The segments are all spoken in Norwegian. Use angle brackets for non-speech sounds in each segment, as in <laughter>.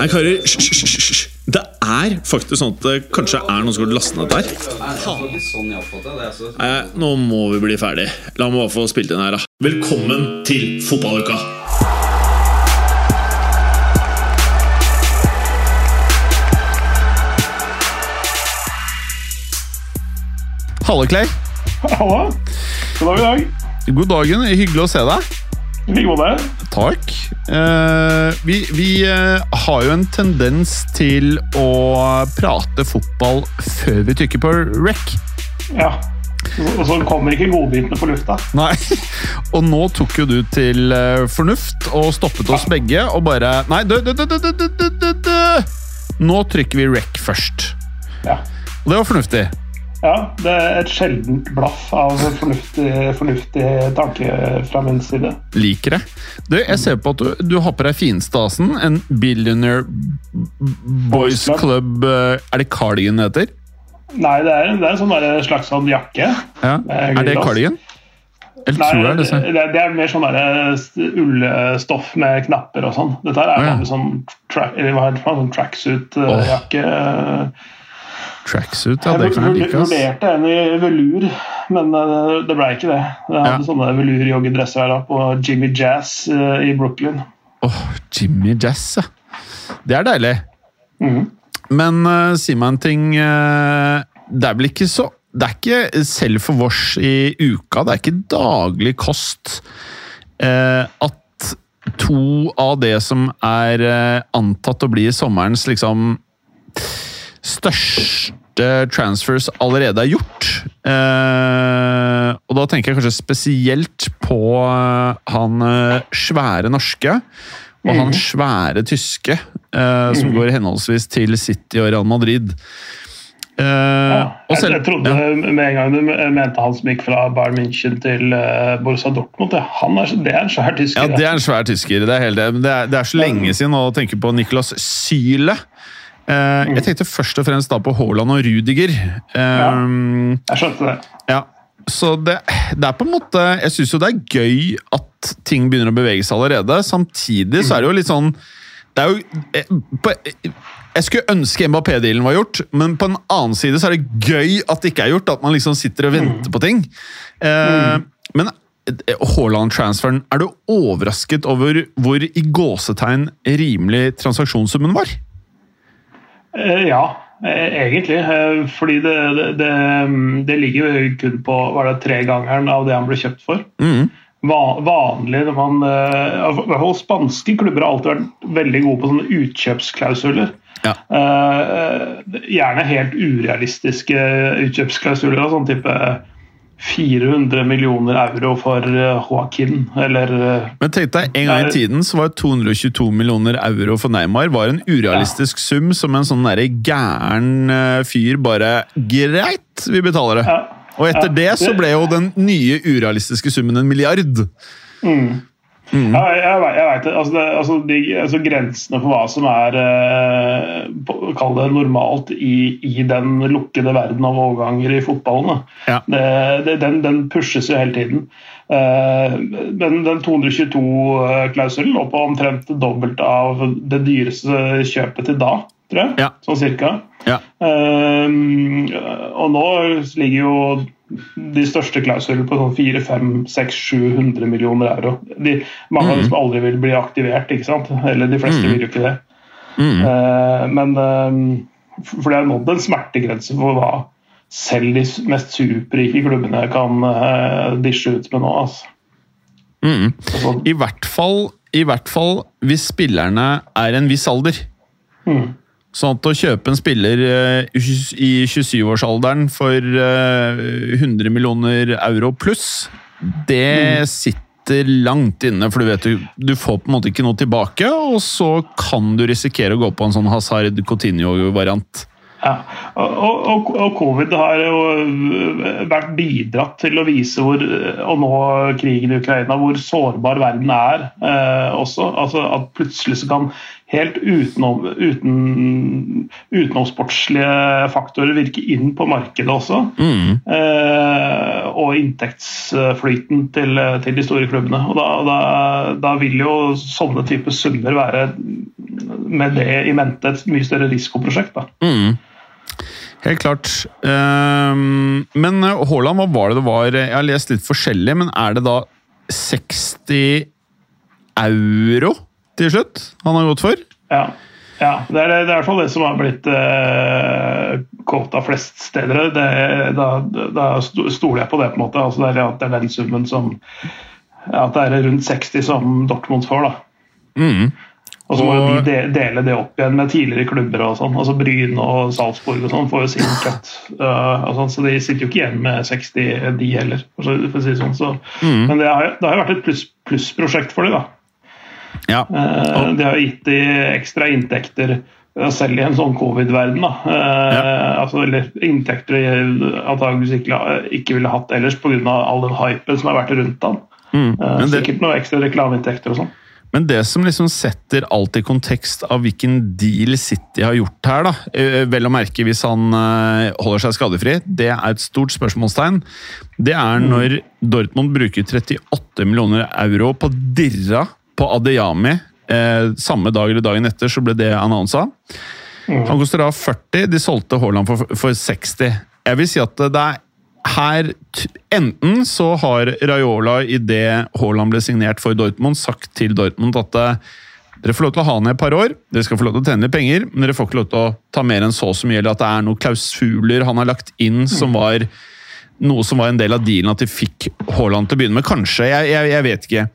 Hei, karer. Hysj. Det er faktisk sånn at det kanskje er noen som har lastet ned der. Nei, nå må vi bli ferdig. La meg bare få spilt inn her, da. Velkommen til fotballuka! Halle, Clay. Halla. God dag i dag. God dagen. Hyggelig å se deg like gode. Takk. Uh, vi, vi uh, har jo en tendens til å prate fotball før vi trykker på rec. Ja. Og så kommer ikke godbitene på lufta. Nei, Og nå tok jo du til eh, fornuft og stoppet oss begge og bare Nei, dø, dø, dø, dø, dø, dø, dø. Nå trykker vi rec først. Ja. Og det var fornuftig ja. Det er et sjeldent blaff av fornuftig, fornuftig tanke fra min side. Liker det. Du, jeg ser på at du, du har på deg finstasen. En Billionaire Boys Club eh, Er det cardigan det heter? Nei, det er, det er en sånn slags sånn jakke. Ja. Eh, Er det cardigan? Eller Nei, tror jeg det. det, det, det er mer sånn der ullstoff med knapper og sånn. Dette er oh, ja. sånn, tra sånn tracksuit-jakke. Tracksuit, ja, jeg det kan jeg like. vurderte en i velur, men eh, det ble ikke det. Jeg hadde Ja. sånne velurjoggedresser her på Jimmy Jazz eh, i Brooklyn. Åh, Jimmy Jazz, ja. Det er deilig. Mm. Men uh, si meg en ting Uh, Det er vel ikke så Det er ikke selv for vårs i uka, det er ikke daglig kost uh, at to av det som er antatt å bli sommerens liksom største transfers allerede er gjort. Eh, og da tenker jeg kanskje spesielt på eh, han eh, svære norske og han svære tyske, eh, som går henholdsvis til City og Real Madrid. Eh, Ja, jeg, selv- jeg trodde ja. med en gang du mente han som gikk fra Bayern München til Borussia Dortmund. Det, Han er, det er en svær tysker. Ja, det er en svær tysker. Det er, helt, det. Er, det er så lenge siden å tenke på Niklas Syle. Eh, jeg tenkte først og fremst da på Haaland og Rudiger. Eh, Jeg skjønte det. ja. Så det, det er på en måte Jeg syns jo det er gøy at ting begynner å bevege seg allerede. Samtidig så er det jo litt sånn Det er jo eh, på, Jeg skulle ønske Mbappé-dealen var gjort, men på en annen side så er det gøy at det ikke er gjort. At man liksom sitter og venter på ting. Eh, Men eh, Haaland-transferen, er du overrasket over hvor i gåsetegn rimelig transaksjonssummen var? Eh, ja, eh, egentlig. eh, fordi det, det, det, det ligger jo kun på var det tregangeren av det han ble kjøpt for. Mm. Va- Vanlig når man i hvert fall Spanske klubber har alltid vært veldig gode på sånne utkjøpsklausuler. Ja. Gjerne helt urealistiske utkjøpsklausuler. av Sånn type 400 millioner euro for eh, Joaquin, eller eh, Men tenk deg, En gang i tiden så var 222 millioner euro for Neymar var en urealistisk sum som en sånn derre gæren eh, fyr bare Greit, vi betaler det. ja. Og etter Ja, det så ble jo den nye urealistiske summen en milliard. Mm. Ja, jeg, jeg, jeg veit det. Altså, det altså, de, altså grensene for hva som er eh, Kall det normalt i, i den lukkede verden av overganger i fotballen. Ja. Det, det, den, den pushes jo hele tiden. Eh, men den 222-klausulen lå på omtrent dobbelt av det dyreste kjøpet til da, tror jeg. Ja. Sånn cirka. Ja. Eh, og nå ligger jo de største klausulene på sånn 400-500-600-700 millioner euro. De, mange av dem som aldri vil bli aktivert, ikke sant? eller de fleste vil jo ikke det. Mm. Uh, men uh, For det er nådd en smertegrense for hva selv de mest superrike klubbene kan uh, dishe ut med nå. Altså. Mm. Altså, I, hvert fall, I hvert fall hvis spillerne er en viss alder. mm, Sånn at å kjøpe en spiller eh, i 27-årsalderen for eh, 100 millioner euro pluss, det sitter langt inne, for du vet du, du får på en måte ikke noe tilbake, og så kan du risikere å gå på en sånn Hazard Cotinio-variant. Ja, og, og, og covid har jo øh, vært bidratt til å vise hvor, og nå krigen i Ukraina, hvor sårbar verden er eh, også. Altså At plutselig så kan helt utenom, uten, utenomsportslige faktorer virke inn på markedet også. Mm. Eh, og inntektsflyten til, til de store klubbene. Og da, da, da vil jo sånne typer summer være med det i mente et mye større risikoprosjekt. da. Mm. Helt klart. Ehm, men eh, Haaland, hva var det det var? Jeg har lest litt forskjellig, men er det da 60 euro til slutt han har gått for? Ja. ja det, er, det er i hvert fall det som har blitt eh, av flest steder. Det, da, da stoler jeg på det, på en måte. Altså det, er, at det er den summen som At det er rundt 60 som Dortmund får, da. Mm. Og så må jo de dele det opp igjen med tidligere klubber. og sånn, altså Bryn og Salzburg og sånn får jo sin cut. Uh, så de sitter jo ikke igjen med 60, de heller. for å si sånn. Så, mm. Men det har, det har jo vært et plussprosjekt pluss for dem, da. Ja. Og... det har gitt de ekstra inntekter selv i en sånn covid-verden. uh, ja. altså, Eller inntekter de antakeligvis ikke, ikke ville hatt ellers pga. all den hypen som har vært rundt han. Mm. Det... Sikkert noe ekstra reklameinntekter og sånn. Men det som liksom setter alt i kontekst av hvilken deal City har gjort her, da, eh, vel å merke hvis han eh, holder seg skadefri, det er et stort spørsmålstegn. Det er mm. når Dortmund bruker 38 millioner euro på dirra på Adeyami. Eh, samme dag eller dagen etter så ble det annonsa. Mm. Han koster da 40, de solgte Haaland for, for 60. Jeg vil si at det er her Enten så har Raiola idet Haaland ble signert for Dortmund, sagt til Dortmund at eh, dere får lov til å ha ned et par år, dere skal få lov til å tjene litt penger, men dere får ikke lov til å ta mer enn så som gjelder at det er noen klausuler han har lagt inn som var noe som var en del av dealen at de fikk Haaland til å begynne med. Kanskje, jeg, jeg, jeg, vet ikke.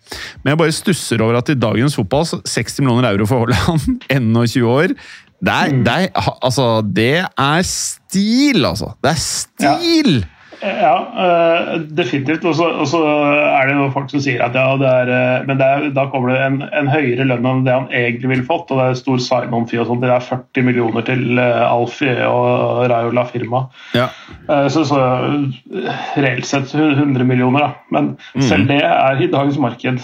Men jeg bare stusser over at i dagens fotball 60 millioner euro for Haaland, <laughs> 21 år det er, det, er, altså, det er stil, altså! Det er stil! Ja. Ja, uh, definitivt. Og så er det folk som sier at ja, det er uh, Men det er, da kommer det en, en, høyere lønn enn det han egentlig ville fått. Og det er stor sign-on-fee og sånt. Det er 40 millioner til uh, Alfie og Raiola firma. Ja. så, så reelt sett 100 millioner, da. Men mm. selv det er i dagens marked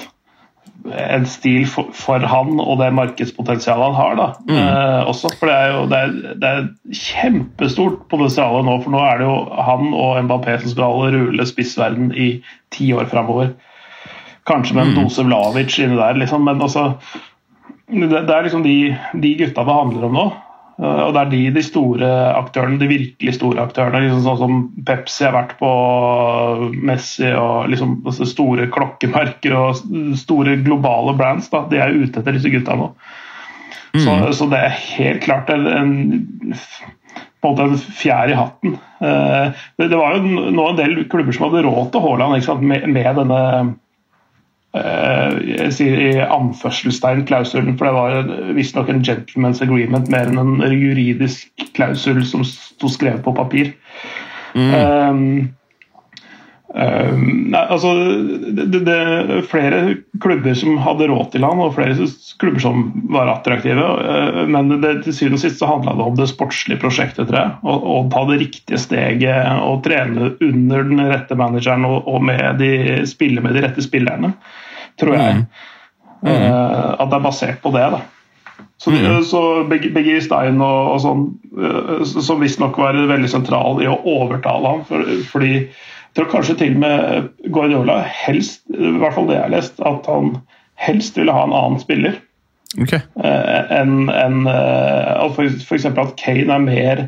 en stil for, for, han og det markedspotensialet han har. da, mm. eh, også, for Det er jo det er, det er kjempestort potensial nå, for nå er det jo han og Mbappé som skal rulle spissverden i ti år framover. Kanskje med en mm. dose Vlavic inni der, liksom, men altså det, det er liksom de, de gutta det handler om nå. Eh, og det er de, de store aktørene, de virkelig store aktørene, liksom sånn som Pepsi har vært på Messi og liksom altså store klokkemerker og store globale brands. Da, de er ute etter disse gutta nå. Mm. Så, så, det er helt klart en, en, på en måte en fjær i hatten. Eh, det, det var jo nå en del klubber som hadde råd til Haaland med, med denne jeg sier i anførselstegn klausulen, for det var visstnok en gentleman's agreement mer enn en juridisk klausul som sto skrevet på papir. Mm. Um, um, nei, altså, det, det, er flere klubber som hadde råd til han, og flere klubber som var attraktive. Uh, men det, til syvende og sist så handla det om det sportslige prosjektet, tror jeg. Å ta det riktige steget og trene under den rette manageren og, og med de, spille med de rette spillerne tror jeg. Mm. Uh, at det er basert på det. da. Så, mm. så Begge Stein og, og sånn, uh, som visstnok var veldig sentral i å overtale ham. For, fordi jeg tror kanskje til og med Guardiola helst, i hvert fall det jeg har lest, at han helst ville ha en annen spiller. Okay. Uh, enn en, uh, f.eks. at Kane er mer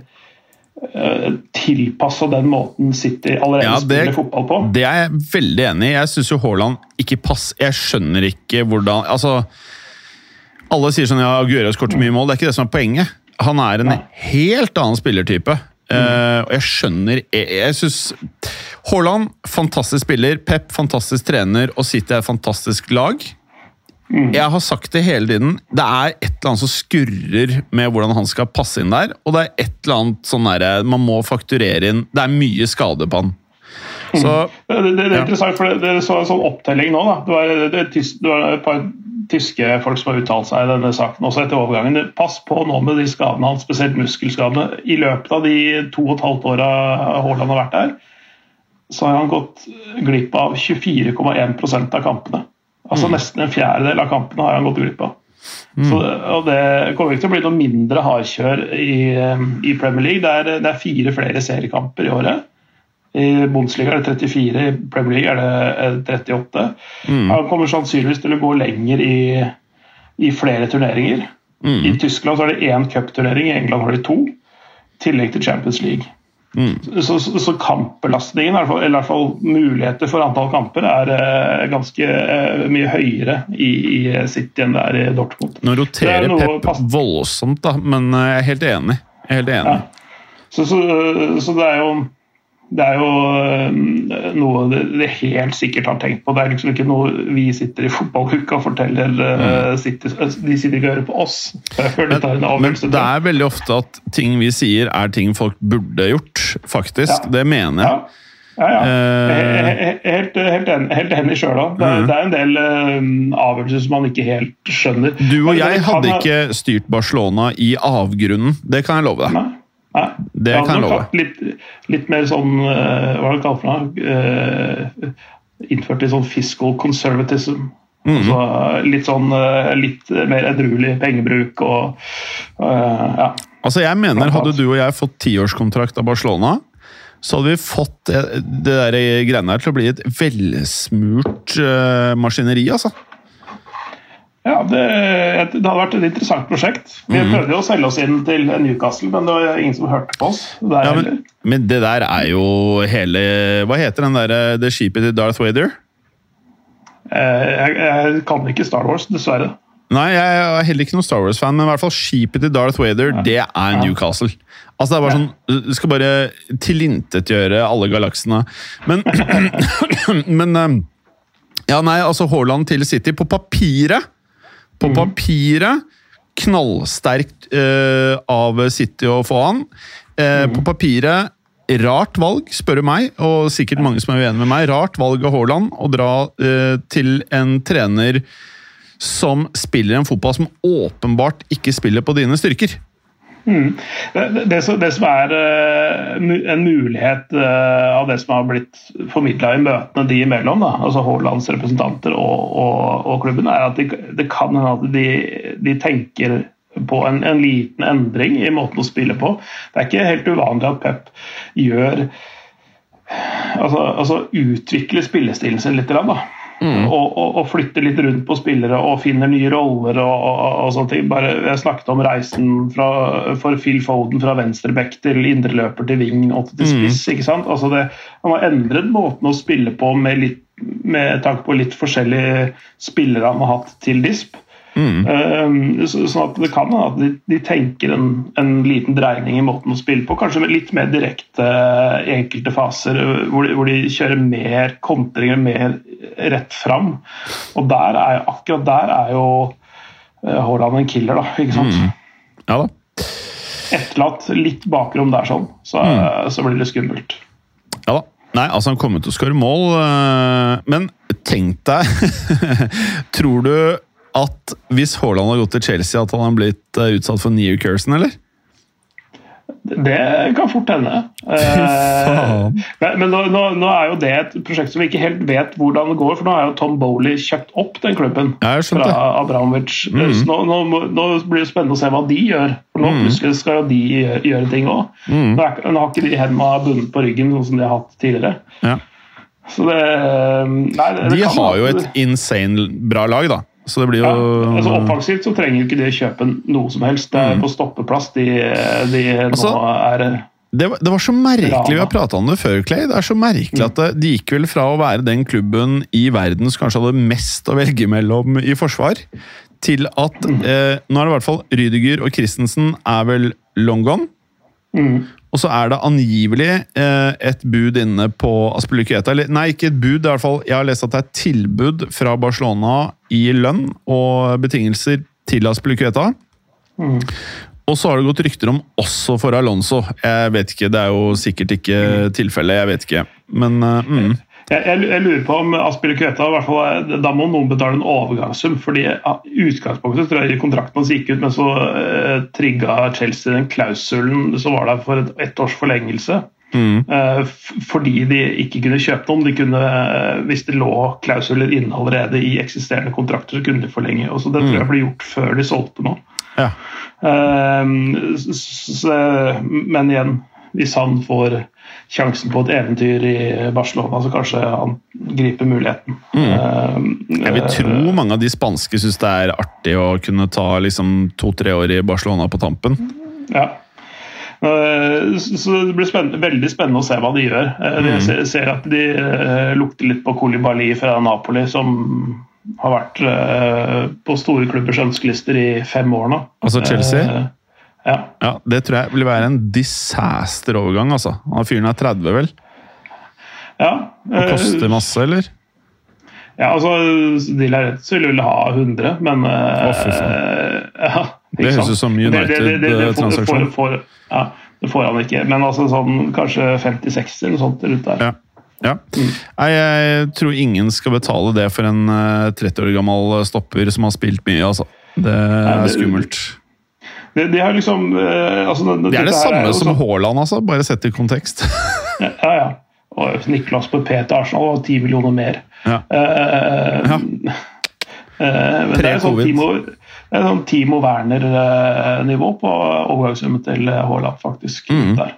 Eh, tilpassa den måten City allerede ja, det, spiller fotball på. Det er jeg veldig enig i. Jeg syns jo Haaland ikke passer Jeg skjønner ikke hvordan Altså, alle sier sånn ja, Aguero skåret mye mål. Det er ikke det som er poenget. Han er en helt annen spillertype. Mm. Uh, og jeg skjønner Jeg, jeg syns Haaland, fantastisk spiller. Pep, fantastisk trener. Og City er et fantastisk lag. Mm. Jeg har sagt det hele tiden. Det er et eller annet som skurrer med hvordan han skal passe inn der. Og det er et eller annet sånn derre Man må fakturere inn Det er mye skade på han. Så, mm. det, det, det, er ja. interessant, for det, det så en sånn opptelling nå. da. Det var, det, det var et par tyske folk som har uttalt seg i denne saken også etter overgangen. Pass på nå med de skadene hans, spesielt muskelskadene. I løpet av de to og et halvt åra Haaland har vært der, så har han gått glipp av 24,1% av kampene. Altså mm. Nesten en fjerdedel av kampene har han gått glipp av. Mm. Så, og Det kommer ikke til å bli noe mindre hardkjør i, i Premier League. Det er, det er, fire flere seriekamper i året. I Bundesliga er det 34, i Premier League er det 38. Mm. Han kommer sannsynligvis til å gå lenger i, i flere turneringer. I Tyskland så er det én cupturnering, i England har de to. I tillegg til Champions League. Så, så, så kampbelastningen, i hvert fall- eller i hvert fall muligheter for antall kamper, er eh, ganske eh, mye høyere i, i City enn det er i Dortmund. Nå roterer er Pep past... voldsomt, da, men eh, jeg er helt enig. Jeg er helt enig. Ja. Så, så, så det er jo det er jo eh, noe det, det helt sikkert har tenkt på. Det er liksom ikke noe vi sitter i fotballuka og forteller mm. sitter, De sitter ikke og hører på oss <laughs> før de tar en Men det er veldig ofte at ting vi sier, er ting folk burde gjort, faktisk. Ja. Det mener jeg. Ja. Ja, ja. Eh. He- he- Helt, helt, helt enig sjøl òg. Det, er- det er en del eh, avgjørelser som man ikke helt skjønner. Du og jeg hadde ikke styrt Barcelona i avgrunnen. Det kan jeg love deg. Nei. Nei. Det jeg kan jeg love. Litt, litt mer sånn eh, Hva er det kalt for noe? Eh, innført litt sånn fiscal conservatism. Mhm. Altså, litt sånn eh, litt mer edruelig pengebruk og ja. Altså, jeg mener, Hadde du og jeg fått tiårskontrakt av Barcelona, så hadde vi fått det, der greiene her til å bli et velsmurt maskineri, altså. Ja, det, det hadde vært et interessant prosjekt. Vi mm. prøvde jo å selge oss inn til Newcastle, men det var ingen som hørte på oss. Der Ja, men, men det der er jo hele Hva heter den der, Det skipet til Darth Vader? Eh, jeg, jeg kan ikke Star Wars, dessverre. Nei, jeg er heller ikke noen Star Wars-fan, men i hvert fall skipet til Darth Vader, det er Newcastle. Altså, det er bare sånn Du skal bare tilintetgjøre alle galaksene. Men <clears throat> Men eh, Ja, nei, altså Haaland til City På papiret På papiret knallsterkt uh, av City å få han. Eh, På papiret rart valg, spør du meg, og sikkert mange som er uenig med meg. Rart valg av Haaland å dra uh, til en trener som spiller en fotball som åpenbart ikke spiller på dine styrker. Det, det, som, det som er eh, en mulighet eh, av det som har blitt formidla i møtene de imellom, da, altså Haalands representanter og, og, og klubben, er at de, det kan hende at de, de tenker på en, en liten endring i måten å spille på. Det er ikke helt uvanlig at Pep gjør altså, altså utvikler spillestilen sin litt. grann, Da. Og, og, og flytter litt rundt på spillere og finner nye roller og, og, sånne ting. Bare, jeg snakket om reisen fra, for Phil Foden fra venstreback til indreløper til wing og til spiss. ikke sant? Altså det, han har endret måten å spille på med, litt, med tanke på litt forskjellige spillere han har hatt til disp. Um, så, sånn at Det kan hende at de, de tenker en, en liten dreining i måten å spille på. Kanskje litt mer direkte i enkelte faser, hvor de, hvor de kjører mer kontringer, mer rett fram. Og der er, akkurat der er jo uh, Haaland en killer, da. ikke sant? Ja da. Etterlatt litt bakrom der, sånn, så, så blir det skummelt. Ja da. Nei, altså han kommer til å skåre mål, øh, men tenk deg <laughs> Tror du at hvis Haaland hadde gått til Chelsea, at han hadde blitt øh, utsatt for New Cursen, eller? Det kan fort hende. Eh, men nå, nå, nå er jo det et prosjekt som vi ikke helt vet hvordan det går, for nå har jo Tom Bowley kjøpt opp den klubben fra Abramovic. Abramovic. Så nå, nå, blir det spennende å se hva de gjør, for nå plutselig skal jo de gjøre, gjøre ting òg. Er- nå har ikke de hendene bundet på ryggen, sånn som de har hatt tidligere. Ja. Så det, nei, det, det De har jo et insane bra lag, da. Så det blir jo ja, altså Offensivt så trenger jo ikke de å kjøpe noe som helst. Det er på stoppeplass de, de Altså, nå er det var, det var så merkelig, vi har prata om det før, Clay. Det er så merkelig at det, de gikk vel fra å være den klubben i verden som kanskje hadde mest å velge mellom i forsvar, til at eh, nå er det i hvert fall Rydiger og Christensen er vel long gone. Mm. Og så er det angivelig eh, et bud inne på. Eller nei, ikke et bud. det er i hvert fall, Jeg har lest at det er et tilbud fra Barcelona i lønn og betingelser til Aspilicueta. Mm. Og så har det gått rykter om også for Alonso. Jeg vet ikke, Det er jo sikkert ikke tilfellet. Jeg vet ikke. Men eh, mm. Jeg, jeg, jeg lurer på om Aspilicueta i hvert fall, Da må noen betale en overgangssum. fordi utgangspunktet tror jeg kontrakten hans gikk ut, men så eh, trigga Chelsea den klausulen som var der for et, ett års forlengelse. Eh, fordi de ikke kunne kjøpe noen. De kunne, eh, hvis det lå klausuler inne allerede i eksisterende kontrakter, så kunne de forlenge. Og så Det tror jeg ble gjort før de solgte nå. ja. Eh, men igjen, hvis han får sjansen på et eventyr i Barcelona, så kanskje han griper muligheten. Jeg vil tro mange av de spanske syns det er artig å kunne ta liksom to-tre år i Barcelona på tampen. Ja. Eh, Så det blir spennende, veldig spennende å se hva de gjør. Eh, Mm. Jeg ser- at de eh, lukter litt på Kolibali fra Napoli, som har vært eh, på store klubbers ønskelister i fem år nå. Altså Chelsea? Eh, Ja. Ja, Det tror jeg vil være en disaster-overgang. altså. Han Fyren er 30, vel? ja. Og eh, koster masse, eller? Ja, altså, De Laretz vil vel ha 100, men eh, faen. <laughs> ja, Det høres ut som United-transaksjon. får- får- Ja, det får han ikke. Men altså sånn kanskje 50-60 eller sånt rundt der. Ja. ja. Nei, jeg tror ingen skal betale det for en eh, 30 år gammel stopper som har spilt mye, altså. Det er skummelt. De, det, er, liksom eh, altså, Det er det samme er som sånn- Haaland, altså. Bare sett i kontekst. <laughs> Ja, ja. Og Niklas på P til Arsenal og 10 millioner mer. Ja. Uh, Ja. Uh, men det er sånn. Timo, det sånn Timo Werner-nivå på overgangssummen til Haaland, faktisk. Der.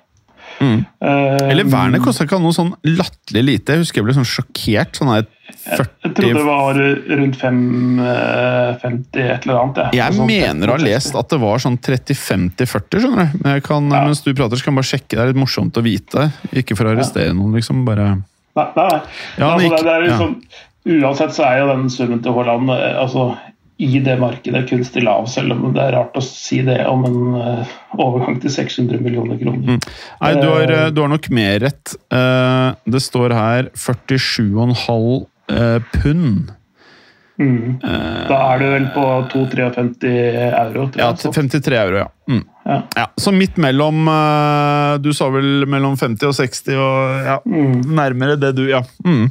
Mm. Eh, Eller vernet kosta ikke noe sånn latterlig lite. Jeg husker jeg ble sånn sjokkert. Sånn her Jeg trodde det var rundt fem, eh, 50 et eller annet. Jeg Sånn mener å ha lest at det var sånn 35-40, skjønner du. Men jeg kan, Ja. mens du prater, så kan jeg bare sjekke. Det er litt morsomt å vite. Ikke for å arrestere noen, liksom. Bare Nei, nei. Ja, altså, gikk- det, det er ja. liksom, Uansett så er jo den summen til Haaland eh, altså, i det markedet kunstig lav, selv om det er rart å si det om en eh, overgang til 600 millioner kroner. Nei, du har, eh, du har nok mer rett. Eh, det står her 47,5 uh, pund. Mm. Da er du vel på 2-53 euro. tror Ja, jeg, til 53 euro, ja. Mm. Ja. ja. Så midt mellom Du sa vel mellom 50 og 60, og ja, Mm. nærmere det du Ja. Mm.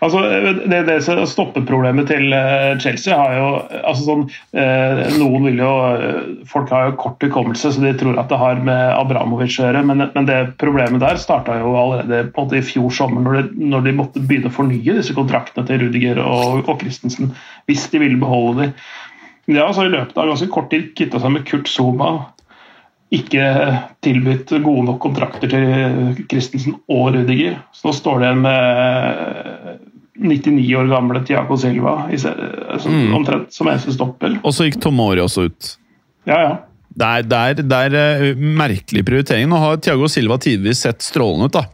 Altså, det, det stoppeproblemet til eh, Chelsea har jo altså sånn, eh, Noen vil jo eh, Folk har jo kort hukommelse, så de tror at det har med Abramovic å gjøre. Men, men det problemet der starta jo allerede på en måte i fjor sommer, når de, når de måtte begynne å fornye disse kontraktene til Rudiger og, og Christensen, hvis de ville beholde dem. Ja, har altså i løpet av ganske kort tid kvitta seg med Kurt Zuma. Ikke tilbudt gode nok kontrakter til Christensen og Rudiger. Så nå står det igjen med 99 år gamle Tiago Silva som, Mm. omtrent som eneste stopper. Og så gikk Tomori også ut. Ja, ja. Det er, det er, det er eh, merkelig prioritering. Nå har Thiago Silva tidvis sett strålende ut, da.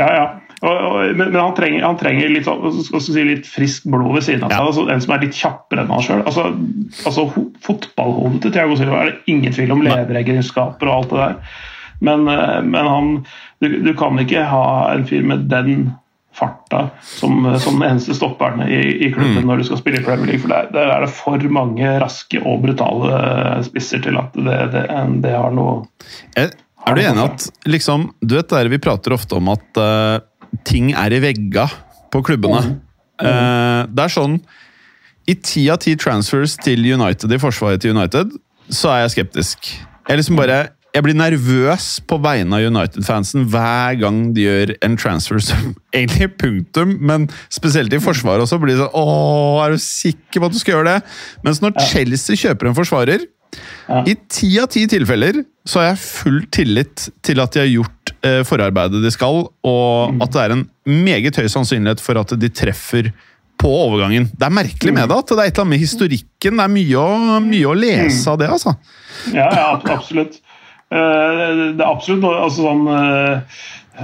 ja, ja. Og, og, men, men han trenger, han trenger litt, si, litt frisk blod ved siden av seg. Ja. Altså, en som er litt kjappere enn han sjøl. Altså, altså, fotballhodet til Thiago Silva er det ingen tvil om. Lederegenskaper og alt det der. Men, eh, men han, du, du kan ikke ha en fyr med den farta som, som eneste stopperen i, i klubben Mm. når du skal spille i Premier League. For der, der er det for mange raske og brutale eh, spisser til at det, det, det har noe Er, er du enig at liksom, Du vet der vi prater ofte om at uh, ting er i vegga på klubbene. Eh, det er sånn I ti av ti transfers til United i forsvaret til United, så er jeg skeptisk. Jeg liksom bare jeg blir nervøs på vegne av United-fansen hver gang de gjør en transfer som <laughs> egentlig punktum, men spesielt i forsvaret også blir det sånn Åh, er du sikker på at du skal gjøre det? Mens når Chelsea kjøper en forsvarer, Ja. i ti av ti tilfeller så har jeg full tillit til at de har gjort eh, forarbeidet de skal, og at det er en meget høy sannsynlighet for at de treffer på overgangen. Det er merkelig med det, at det er et eller annet med historikken. Det er mye å, mye å lese av det, altså. Ja, ja absolutt. Eh, Det er absolutt altså sånn, eh,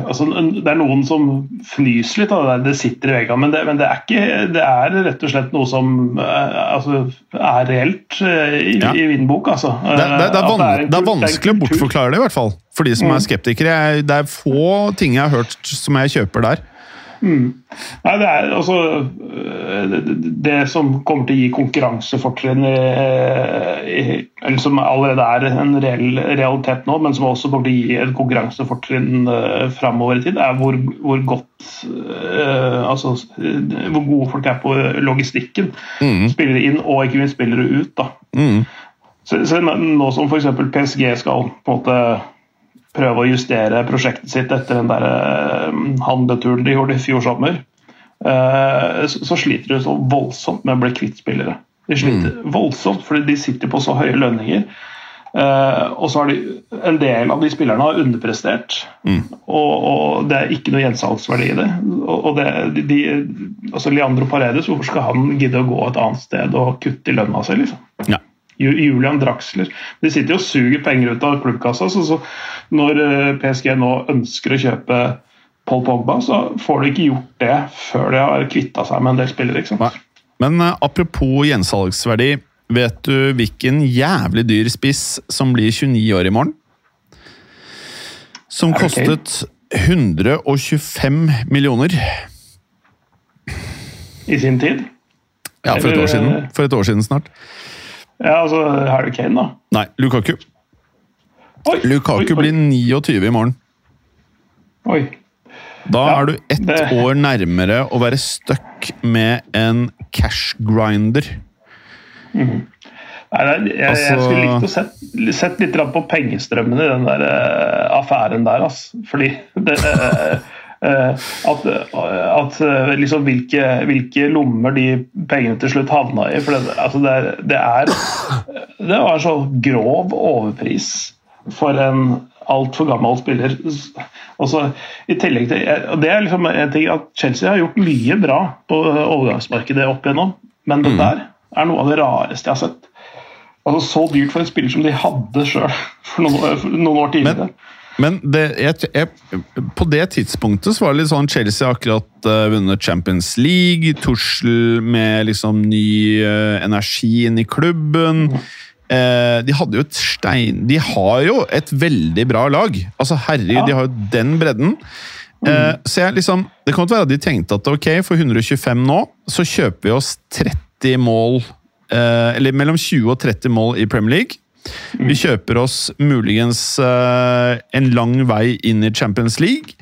altså Det er noen som fnyser litt av det der, det sitter i veggene, men, det, men det, er ikke, det er rett og slett noe som eh, altså, er reelt i, Ja. i Vindbok. Altså. Det, det, det, er, van, en det er vanskelig å bortforklare det, i hvert fall. For de som er skeptikere. Jeg, det er få ting jeg har hørt som jeg kjøper der. Nei, det er altså øh, det, som kommer til å gi konkurransefortrinn i, Eller som allerede er en reell realitet nå, men som også kommer til å gi et konkurransefortrinn uh, framover i tid, er hvor, hvor godt Altså hvor gode folk er på logistikken. Spillere inn og ikke minst spillere ut. da. Mm. Så, så nå som f.eks. PSG skal på en måte prøve å justere prosjektet sitt etter den der eh, handleturen de gjorde i fjor sommer, eh, så, sliter de så voldsomt med å bli kvitt spillere. De sliter voldsomt fordi de sitter på så høye lønninger Uh, og så har de, En del av de spillerne har underprestert, mm. og, og, det er ikke noe gjensalgsverdi i det. Og det, de, altså Leandro Paredes, hvorfor skal han gidde å gå et annet sted og kutte i lønna si? Liksom? Julian Draxler. De sitter jo og suger penger ut av klubbkassa. Så, så når eh, PSG nå ønsker å kjøpe Paul Pogba, så får de ikke gjort det før de har kvitta seg med en del spillere. ikke sant? Men uh, apropos gjensalgsverdi. Vet du hvilken jævlig dyr spiss som blir 29 år i morgen? Som kostet 125 millioner. I sin tid? Ja, for et år siden. For et år siden snart. Ja, altså Harry Kane, da? Nei, Lukaku. Oi, Lukaku oi, oi. blir 29 i morgen. Oi. Da ja, er du ett det... år nærmere å være stuck med en cash grinder. Mm. Nei, jeg, jeg, altså... jeg, skulle likt å sett, sett litt på pengestrømmen i den der uh, affæren der. Altså. Fordi det, uh, at, at liksom hvilke, hvilke, lommer de pengene til slutt havna i. For det, altså det, det, er Det var en så grov overpris for en altfor gammel spiller. Også, i tillegg til, og det er liksom en ting at Chelsea har gjort mye bra på overgangsmarkedet opp igjennom, men det mm. der er noe av det rareste jeg har sett. Altså Så dyrt for en spiller som de hadde sjøl for, for, noen år tidligere. Men, men det, jeg, jeg, på det tidspunktet så var det litt sånn Chelsea akkurat uh, vunnet Champions League. Tussel med liksom ny uh, energi inn i klubben. Uh, de hadde jo et stein De har jo et veldig bra lag. Altså Herregud, ja. de har jo den bredden. Mm. så jeg liksom, Det kan godt være at de tenkte at ok, for 125 nå, så kjøper vi oss 30 30 mål Eller mellom 20 og 30 mål i Premier League. Vi kjøper oss muligens eh, en lang vei inn i Champions League.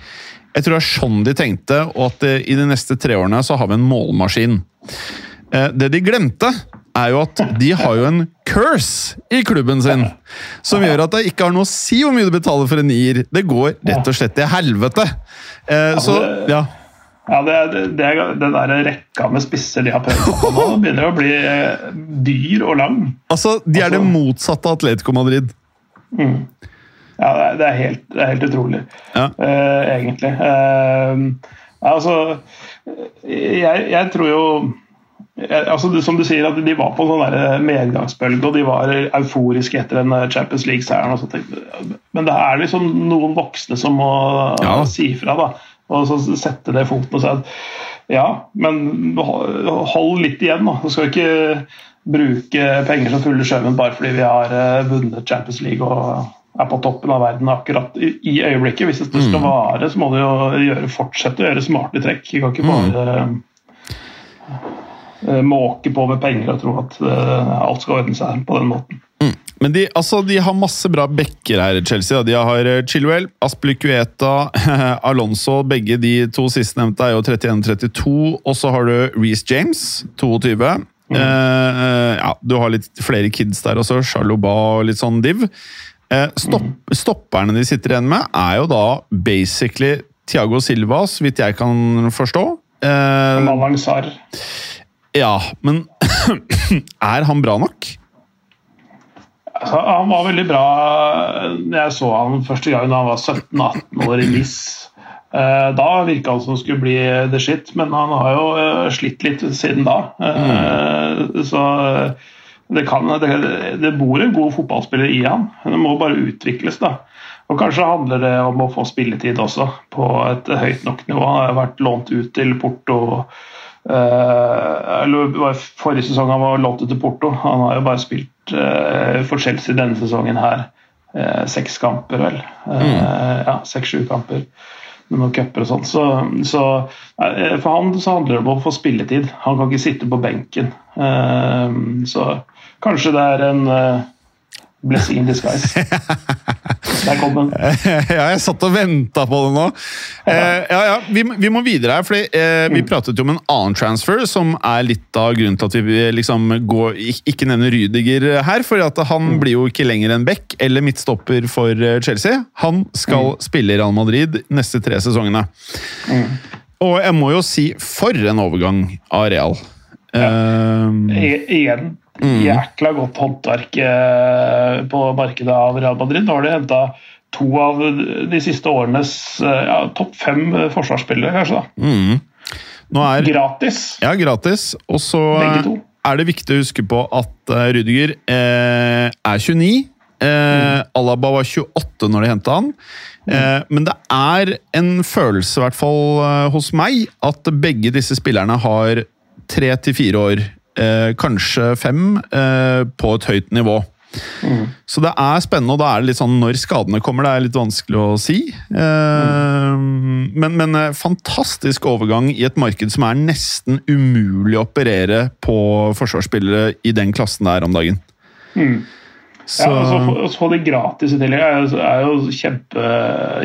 Jeg tror det er sånn de tenkte, og at det, i de neste tre årene så har vi en målmaskin. Eh, det de glemte, er jo at de har jo en curse i klubben sin. Som gjør at det ikke har noe å si hvor mye du betaler for en nier. Det går rett og slett til helvete. Så, ja. Ja, det, det, Den der rekka med spisser de har prøvd på nå, begynner å bli eh, dyr og lang. Altså, De er altså, det motsatte av Atletico Madrid. Mm. Ja, det er, helt, det er helt utrolig, ja. uh, egentlig. Uh, altså, jeg, jeg, tror jo jeg, altså, Som du sier, at de var på en sånn medgangsbølge, og de var euforiske etter den Champions League-seieren. Men det er liksom noen voksne som må ja. si fra. da og så sette det foten og si at ja, men hold litt igjen. da. Du skal ikke bruke penger som fulle sjømenn bare fordi vi har eh, vunnet Champions League og er på toppen av verden akkurat i øyeblikket. Hvis det skal mm. vare, så må du jo gjøre, fortsette å gjøre smarte trekk. Du kan ikke mm. bare uh, måke på med penger og tro at uh, alt skal ordne seg på den måten. Men de, altså, de, har masse bra backer her, Chelsea. De har eh, Chilwell, Aspilicueta, <laughs> Alonso. Begge de to sistnevnte er jo 31-32. Og så har du Reece James, 22. Mm. Eh, ja, du har litt flere kids der også. Charloba og litt sånn div. Eh, stopp, mm. Stopperne de sitter igjen med, er jo da basically Tiago Silva, så vidt jeg kan forstå. Eh, Malang Sarr. Ja, men <clears throat> er han bra nok? Han var veldig bra jeg så han første gang da han var 17-18 år i NIS. Eh, da virka han som han skulle bli the shit, men han har jo eh, slitt litt siden da. Så det, kan, det, det, bor en god fotballspiller i han. Det må bare utvikles, da. Og Kanskje handler det om å få spilletid også, på et høyt nok nivå. Han har vært lånt ut til Porto. Uh, forrige sesong han var lånt ut til Porto. Han har jo bare spilt uh, for Chelsea denne sesongen her. Uh, seks kamper, vel. Uh, mm. Ja, seks-sju kamper med noen cuper og sånn. Så, så, for han så handler det om å få spilletid. Han kan ikke sitte på benken. så kanskje det er en Blessing in disguise. <laughs> Der kom den. <laughs> ja, jeg satt og venta på det nå. Eh, ja, ja, vi, vi, må videre her, fordi eh, vi mm. pratet jo om en annen transfer, som er litt av grunnen til at vi liksom går, ikke nevner Rydiger her. For han mm. blir jo ikke lenger en back eller midtstopper for eh, Chelsea. Han skal mm. spille i Real Madrid neste tre sesongene. Mm. Og jeg må jo si, for en overgang av Real. Ja. Uh, igjen jækla godt håndverk eh, på markedet av Real Madrid. Nå har de henta to av de siste årenes eh, ja, topp fem forsvarsspillere, kanskje. da. Mm. Er, Gratis, ja, gratis. Og så er det viktig å huske på at eh, Rudiger eh, er 29. Eh, Alaba var 28 når de henta han. Eh, men det er en følelse, i hvert fall eh, hos meg, at begge disse spillerne har tre til fire år, eh, kanskje fem, eh, på et høyt nivå. Så det er spennende, og da er det litt sånn når skadene kommer. Det er litt vanskelig å si. Eh, men, men eh, fantastisk overgang i et marked som er nesten umulig å operere på forsvarsspillere i den klassen der om dagen. Mm. Så, Ja, og så få- det gratis i tillegg er jo, er jo kjempe,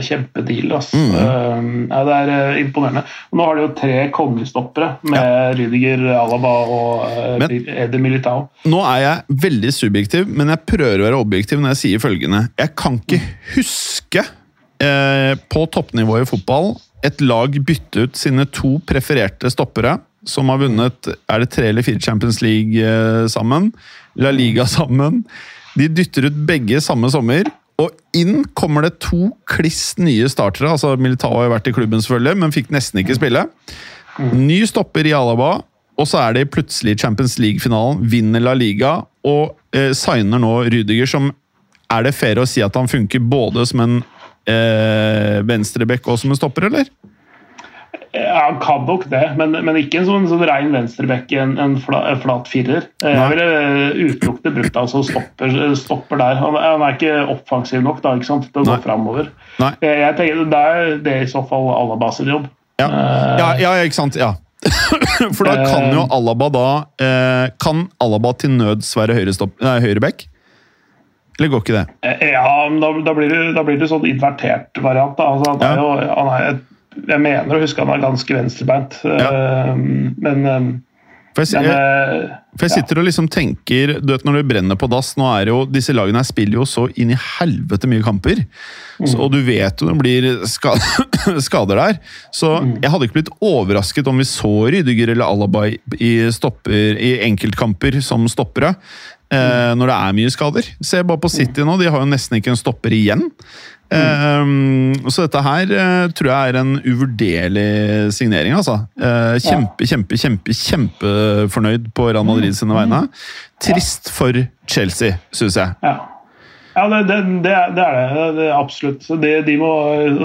kjempedeal. Mm. Eh, ja, det er eh, imponerende. Og nå har de jo tre kongestoppere med Rydiger, Alaba og uh, Men- Edi Militao. Nå er jeg veldig subjektiv, men jeg prøver å være objektiv når jeg sier følgende. Jeg kan ikke huske eh, på toppnivå i fotball et lag bytte ut sine to prefererte stoppere, som har vunnet er det tre eller fire Champions League sammen, La Liga sammen. De dytter ut begge samme sommer. Og inn kommer det to kliss nye startere. altså Militao har vært i klubben, selvfølgelig, men fikk nesten ikke spille. Ny stopper i Alaba, og så er det plutselig Champions League-finalen. Vinner La Liga og eh, signer nå Rydiger, som Er det fair å si at han funker både som en eh, venstreback og som en stopper, eller? Ja, han kan nok det, men, men ikke en sånn, sånn rein venstreback, en, en, fla, en flat firer. Eh, Jeg ville eh, utelukkende brukt altså stopper, stopper der. Han, han er ikke offensiv nok da, ikke sant, til å Nei. gå framover. Nei. Jeg, jeg tenker, det er det i så fall Alaba sin jobb. Ja, Eh, ja, ja ikke sant? Ja. <laughs> For da kan jo Alaba da eh, Kan Alaba til nøds være høyreback? Eller går ikke det? Eh, Ja, men da, da, blir det, da blir det sånn invertert variant. Da. Altså, han er jo, han er, et- jeg mener å huske han var ganske venstrebeint, Ja. men, eh, For jeg, men jeg, eh, For jeg sitter og liksom tenker du vet Når det brenner på dass nå er jo, Disse lagene her spiller jo så inn i helvete mye kamper. Så, og du vet jo det blir <coughs> skader der. Så jeg hadde ikke blitt overrasket om vi så Rydiger eller Alaba i, i, stopper, i enkeltkamper som stoppere. Eh, når det er mye skader. Se bare på City nå, de har jo nesten ikke en stopper igjen. Eh, så dette her eh, tror jeg er en uvurderlig signering, altså. Eh, kjempe, kjempe, kjempe, kjempefornøyd på Real Madrid sine vegne. Trist for Chelsea, syns jeg. ja. Ja, det, det, det, er, det det. det er absolutt. Så De, de må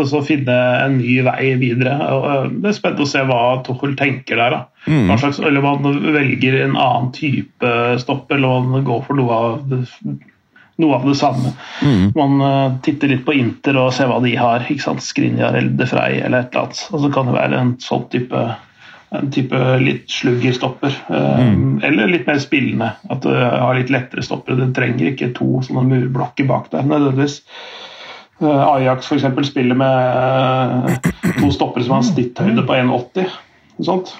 også finne en ny vei videre. Øh, Det er spennende å se hva Tuchel tenker der. Hva slags, eller om han velger en annen type stopp, eller om han går for noe av det, noe av det samme. Man øh, titter litt på Inter og ser hva de har. ikke sant? Skrinjar eller De Frey eller et eller annet. Og så kan det være en sånn type en type litt sluggerstopper. Mm. Eller litt mer spillende. At du har litt lettere stoppere. Du trenger ikke to sånne murblokker bak deg nødvendigvis. Eh, Ajax eksempel, spiller med eh, to stoppere som har en snitthøyde på 1,80. Sånt.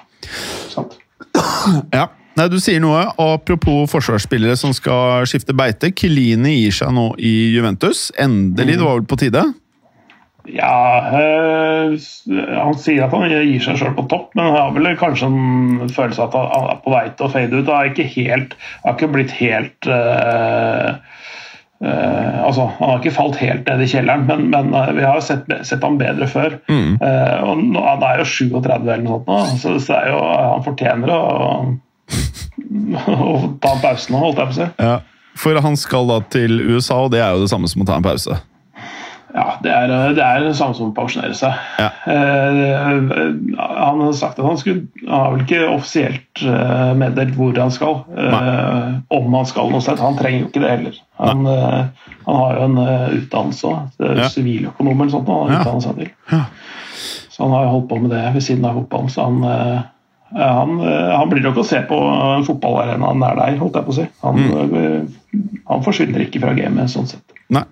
sånt. Ja. Nei, Du sier noe. Apropos forsvarsspillere som skal skifte beite. Kilini gir seg nå i Juventus. Endelig, det var vel på tide? Ja øh, Han sier at han gir seg sjøl på topp, men han har vel kanskje en følelse av at han er på vei til å fade ut. Han har ikke, helt, har ikke blitt helt øh, øh, altså, Han har ikke falt helt ned i kjelleren, men, men vi har sett, sett ham bedre før. Eh, og nå, Han er jo 37 eller noe sånt, nå, så, så er jo, han fortjener å, å ta pausen nå, holdt jeg på å si. Ja. For han skal da til USA, og det er jo det samme som å ta en pause. Ja, det er, det er det samme som å pensjonere seg. Ja. Eh, han har sagt at han skulle Han har vel ikke offisielt eh, meddelt hvor han skal. eh, om han skal noe sted. Han trenger jo ikke det heller. Han, eh, han har jo en eh, utdannelse òg. Siviløkonom eller sånt. Han har Ja. seg til. Så han har jo holdt på med det ved siden av fotballen. Så han, eh, han, eh, han blir nok å se på en fotballarena nær deg, holdt jeg på å si. Han, Mm. eh, han forsvinner ikke fra gamet sånn sett. Nei.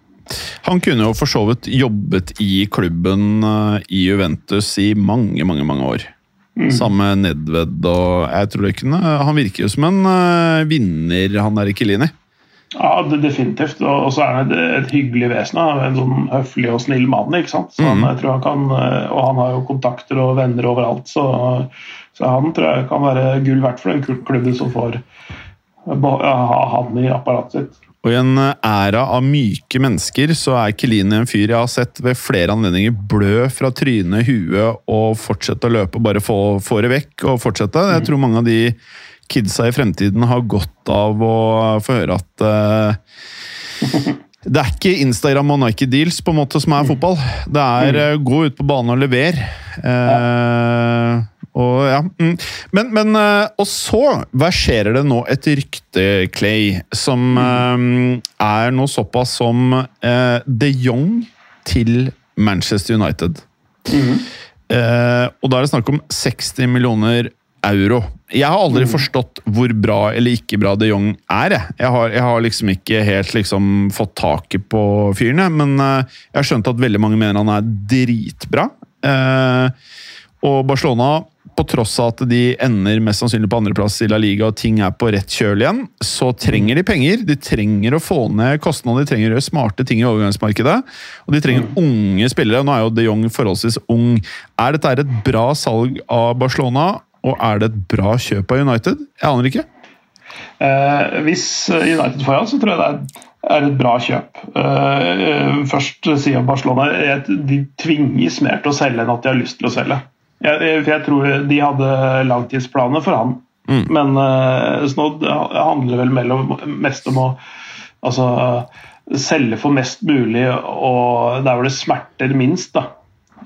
Han kunne jo for så vidt jobbet i klubben eh, i Juventus i mange, mange mange år. Sammen med Nedved og jeg tror det kunne, Han virker jo som en eh, vinner, han der Kilini. Ja, det, definitivt. Og, så er han et, et hyggelig vesen. En sånn høflig og snill mann. ikke sant? Så han, jeg tror han kan, eh, Og han har jo kontakter og venner overalt, så, så han tror jeg kan være gull verdt for den klubben som får ha han i apparatet sitt. Og i en æra av myke mennesker så er Kelini en fyr jeg har sett ved flere anledninger blø fra trynet, huet og fortsette å løpe bare få, få det vekk og fortsette. Jeg tror mange av de kidsa i fremtiden har godt av å få høre at uh, det er ikke Instagram og Nike Deals på en måte som er fotball. Det er uh, gå ut på banen og levere. Uh, og, ja. Mm. Men, men uh, Og så verserer det nå et rykte, Clay, som er noe såpass som de Jong til Manchester United. Mm. og da er det snakk om 60 millioner euro. Jeg har aldri mm. forstått hvor bra eller ikke bra de Jong er. Jeg, jeg, har, jeg har, liksom ikke helt liksom fått taket på fyren, men uh, jeg har skjønt at veldig mange mener han er dritbra. Uh, og Barcelona, på tross av at de ender mest sannsynlig på andreplass i La Liga og ting er på rett kjøl igjen, så trenger de penger. De trenger å få ned kostnader, de trenger smarte ting i overgangsmarkedet. Og de trenger unge spillere. Nå er jo de Jong forholdsvis ung. Er dette et bra salg av Barcelona? Og er det et bra kjøp av United? Jeg aner ikke. Eh, hvis United får ja, så tror jeg det er et bra kjøp. Eh, først sier Barcelona at de tvinges mer til å selge enn at de har lyst til å selge. Jeg, jeg tror de hadde langtidsplaner for han. Mm. Men uh, Snodd handler vel mellom, mest om å altså, selge for mest mulig og der hvor det smerter minst. da.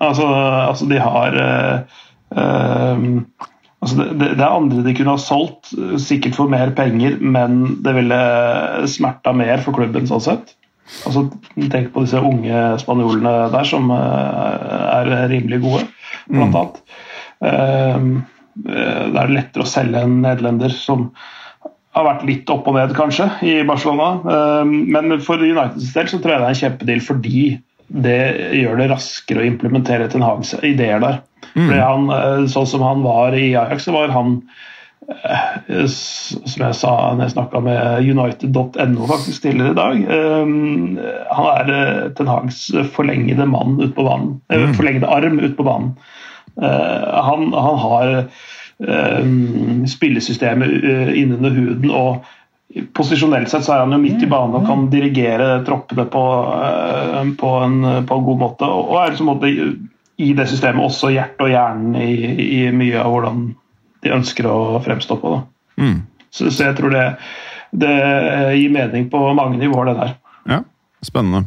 Altså, altså de har uh, uh, Altså det, det, er andre de kunne ha solgt, sikkert for mer penger, men det ville smerta mer for klubben sånn sett. Altså, tenk på disse unge spanjolene der som eh, er rimelig gode, blant mm. annet. Ehm, eh, det er lettere å selge en nederlender som har vært litt opp og ned, kanskje, i Barcelona. Ehm, men for Uniteds del så tror jeg det er en kjempedeal fordi det gjør det raskere å implementere Ten Hags ideer der. Mm. Fordi han, eh, Sånn som han var i Ajax, så var han eh, som jeg sa når jeg snakka med United.no faktisk tidligere i dag eh, Han er Ten Hags forlengede mann ut på banen. Mm. Forlengede arm ut på banen. Han, han har spillesystemet innunder huden. og Posisjonelt sett så er han jo midt i banen og kan dirigere troppene på, på, en, på en, god måte. Og er liksom i det systemet også hjertet og hjernen i, i, mye av hvordan de ønsker å fremstå på. Mm. Så, så, jeg tror det, det, gir mening på mange nivåer, det der. Ja, spennende.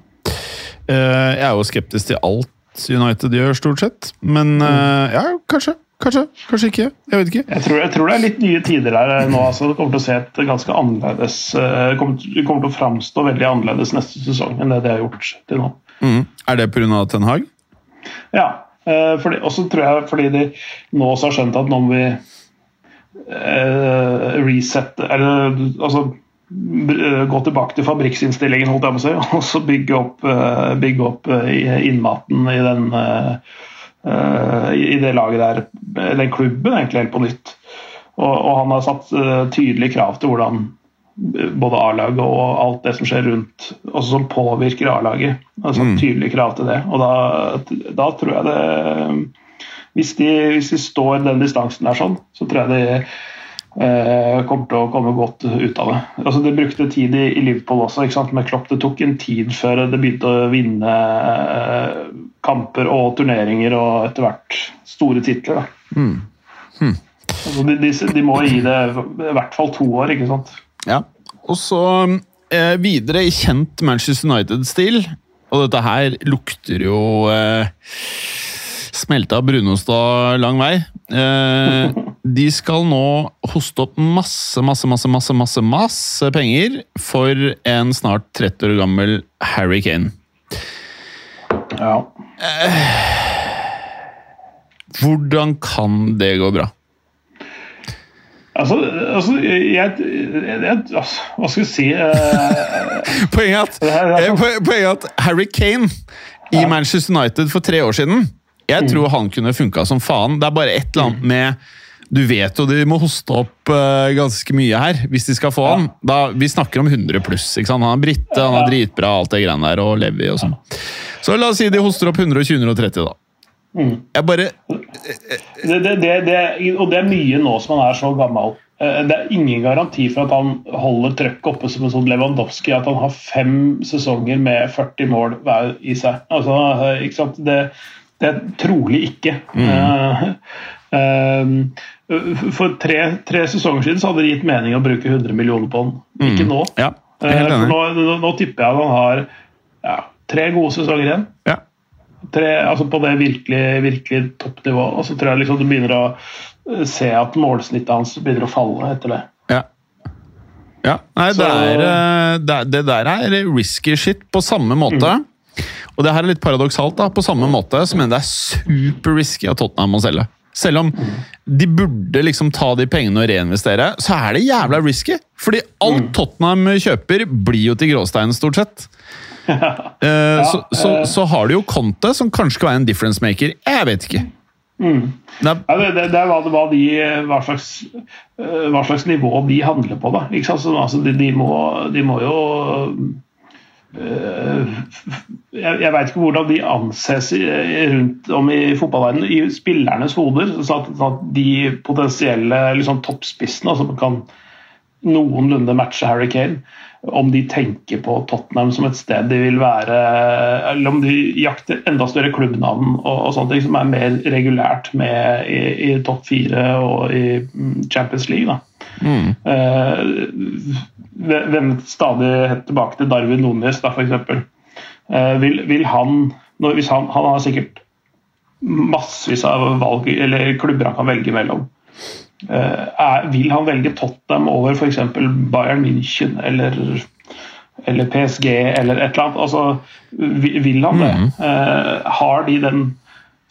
Eh, jeg er jo skeptisk til alt United gjør, stort sett. Men mm. ja, kanskje. Kanskje, kanskje ikke. Jeg vet ikke. Jeg tror, jeg tror, det er litt nye tider der eh, nå. altså Det kommer til å se et ganske annerledes kommer, kommer til å framstå veldig annerledes neste sesong enn det de har gjort til nå. Mm. Er det pga. Ten Hag? Ja. og så tror jeg fordi de nå også har skjønt at nå må vi reset Eller altså eh, gå tilbake til fabrikksinnstillingen, holdt jeg på å si, <laughs> og så bygge opp, uh, bygge opp innmaten i den i det laget der, den klubben, egentlig helt på nytt. Og, og han har satt tydelige krav til hvordan både A-laget og alt det som skjer rundt, også som påvirker A-laget. Altså mm. Tydelige krav til det. Og da, da tror jeg det hvis de, hvis de, står den distansen der sånn, så tror jeg de eh, kommer til å komme godt ut av det. Altså De brukte tid i, i Liverpool også, med Klopp. Det tok en tid før det begynte å vinne eh, kamper og turneringer og etter hvert store titler. Mm. Hm. Altså, de, de, de, må gi det i hvert fall to år, ikke sant. Ja. Og så eh, videre i kjent Manchester United-stil. Og dette her lukter jo eh, smelta Brunostad lang vei. Eh, de skal nå hoste opp masse, masse, masse, masse, masse, masse penger for en snart 30 år gammel Harry Kane. Ja. Eh, hvordan kan det gå bra? Altså, altså jeg, jeg, altså, Hva skal jeg si uh, <laughs> poenget, at, eh, poenget at Harry Kane i. Manchester United for tre år siden Jeg mm. tror han kunne funka som faen. Det er bare et eller annet mm. med Du vet jo de må hoste opp uh, ganske mye her hvis de skal få han. Da, vi snakker om 100 pluss. ikke sant? Han er brite, han er dritbra, alt det greiene der, og Levi og sånn. Så la oss si de hoster opp 120-130, da. Mm. Jeg bare det, det, det, Og det er mye nå som han er så gammel. Eh, det er ingen garanti for at han holder trøkket oppe som en sånn Lewandowski. At han har fem sesonger med 40 mål hver i seg. Altså, ikke sant? Det, det er trolig ikke. Mm. For tre, tre, sesonger siden så hadde det gitt mening å bruke 100 millioner på. Ikke mm. nå. Ja, for nå, nå, tipper jeg at han har ja, tre gode sesonger igjen. Ja. Tre, altså på det virkelig, virkelig toppnivået. Og så tror jeg liksom du begynner å se at målsnittet hans begynner å falle etter det. Ja. ja. Nei, så, det, er, det, det, der er risky shit på samme måte. Mm. Og det her er litt paradoksalt. da, På samme måte så mener det er super risky av Tottenham å selge. Selv om de burde liksom ta de pengene og reinvestere, så er det jævla risky. Fordi alt mm. Tottenham kjøper, blir jo til gråstein, stort sett. <laughs> Uh, så, så, eh. så, har du jo Conte, som kanskje skal være en difference maker. Jeg vet ikke. Mm. Ja, det, det, det, er hva, hva, de, hva, slags, eh, hva, slags, nivå de handler på. Da. Så, altså, de, de, må, de, må, jo Jeg, jeg veit ikke hvordan de anses rundt om i fotballverdenen, i spillernes hoder. Så at, at de potensielle liksom, toppspissene altså, kan noenlunde matche Harry Kane om de tenker på Tottenham som et sted de vil være Eller om de jakter enda større klubbnavn og, og sånne ting som er mer regulært med i, i topp fire og i mm, Champions League. Mm. Eh, hvem stadig tilbake til Darwin Nunes, da, f.eks. Eh, vil, vil han, når, hvis han, han har sikkert massevis av valg, eller klubber han kan velge mellom. Eh, er, vil han velge Tottenham over f.eks. Bayern München eller, eller, PSG eller et eller annet? Altså, vil han det? Mm. Uh, har de den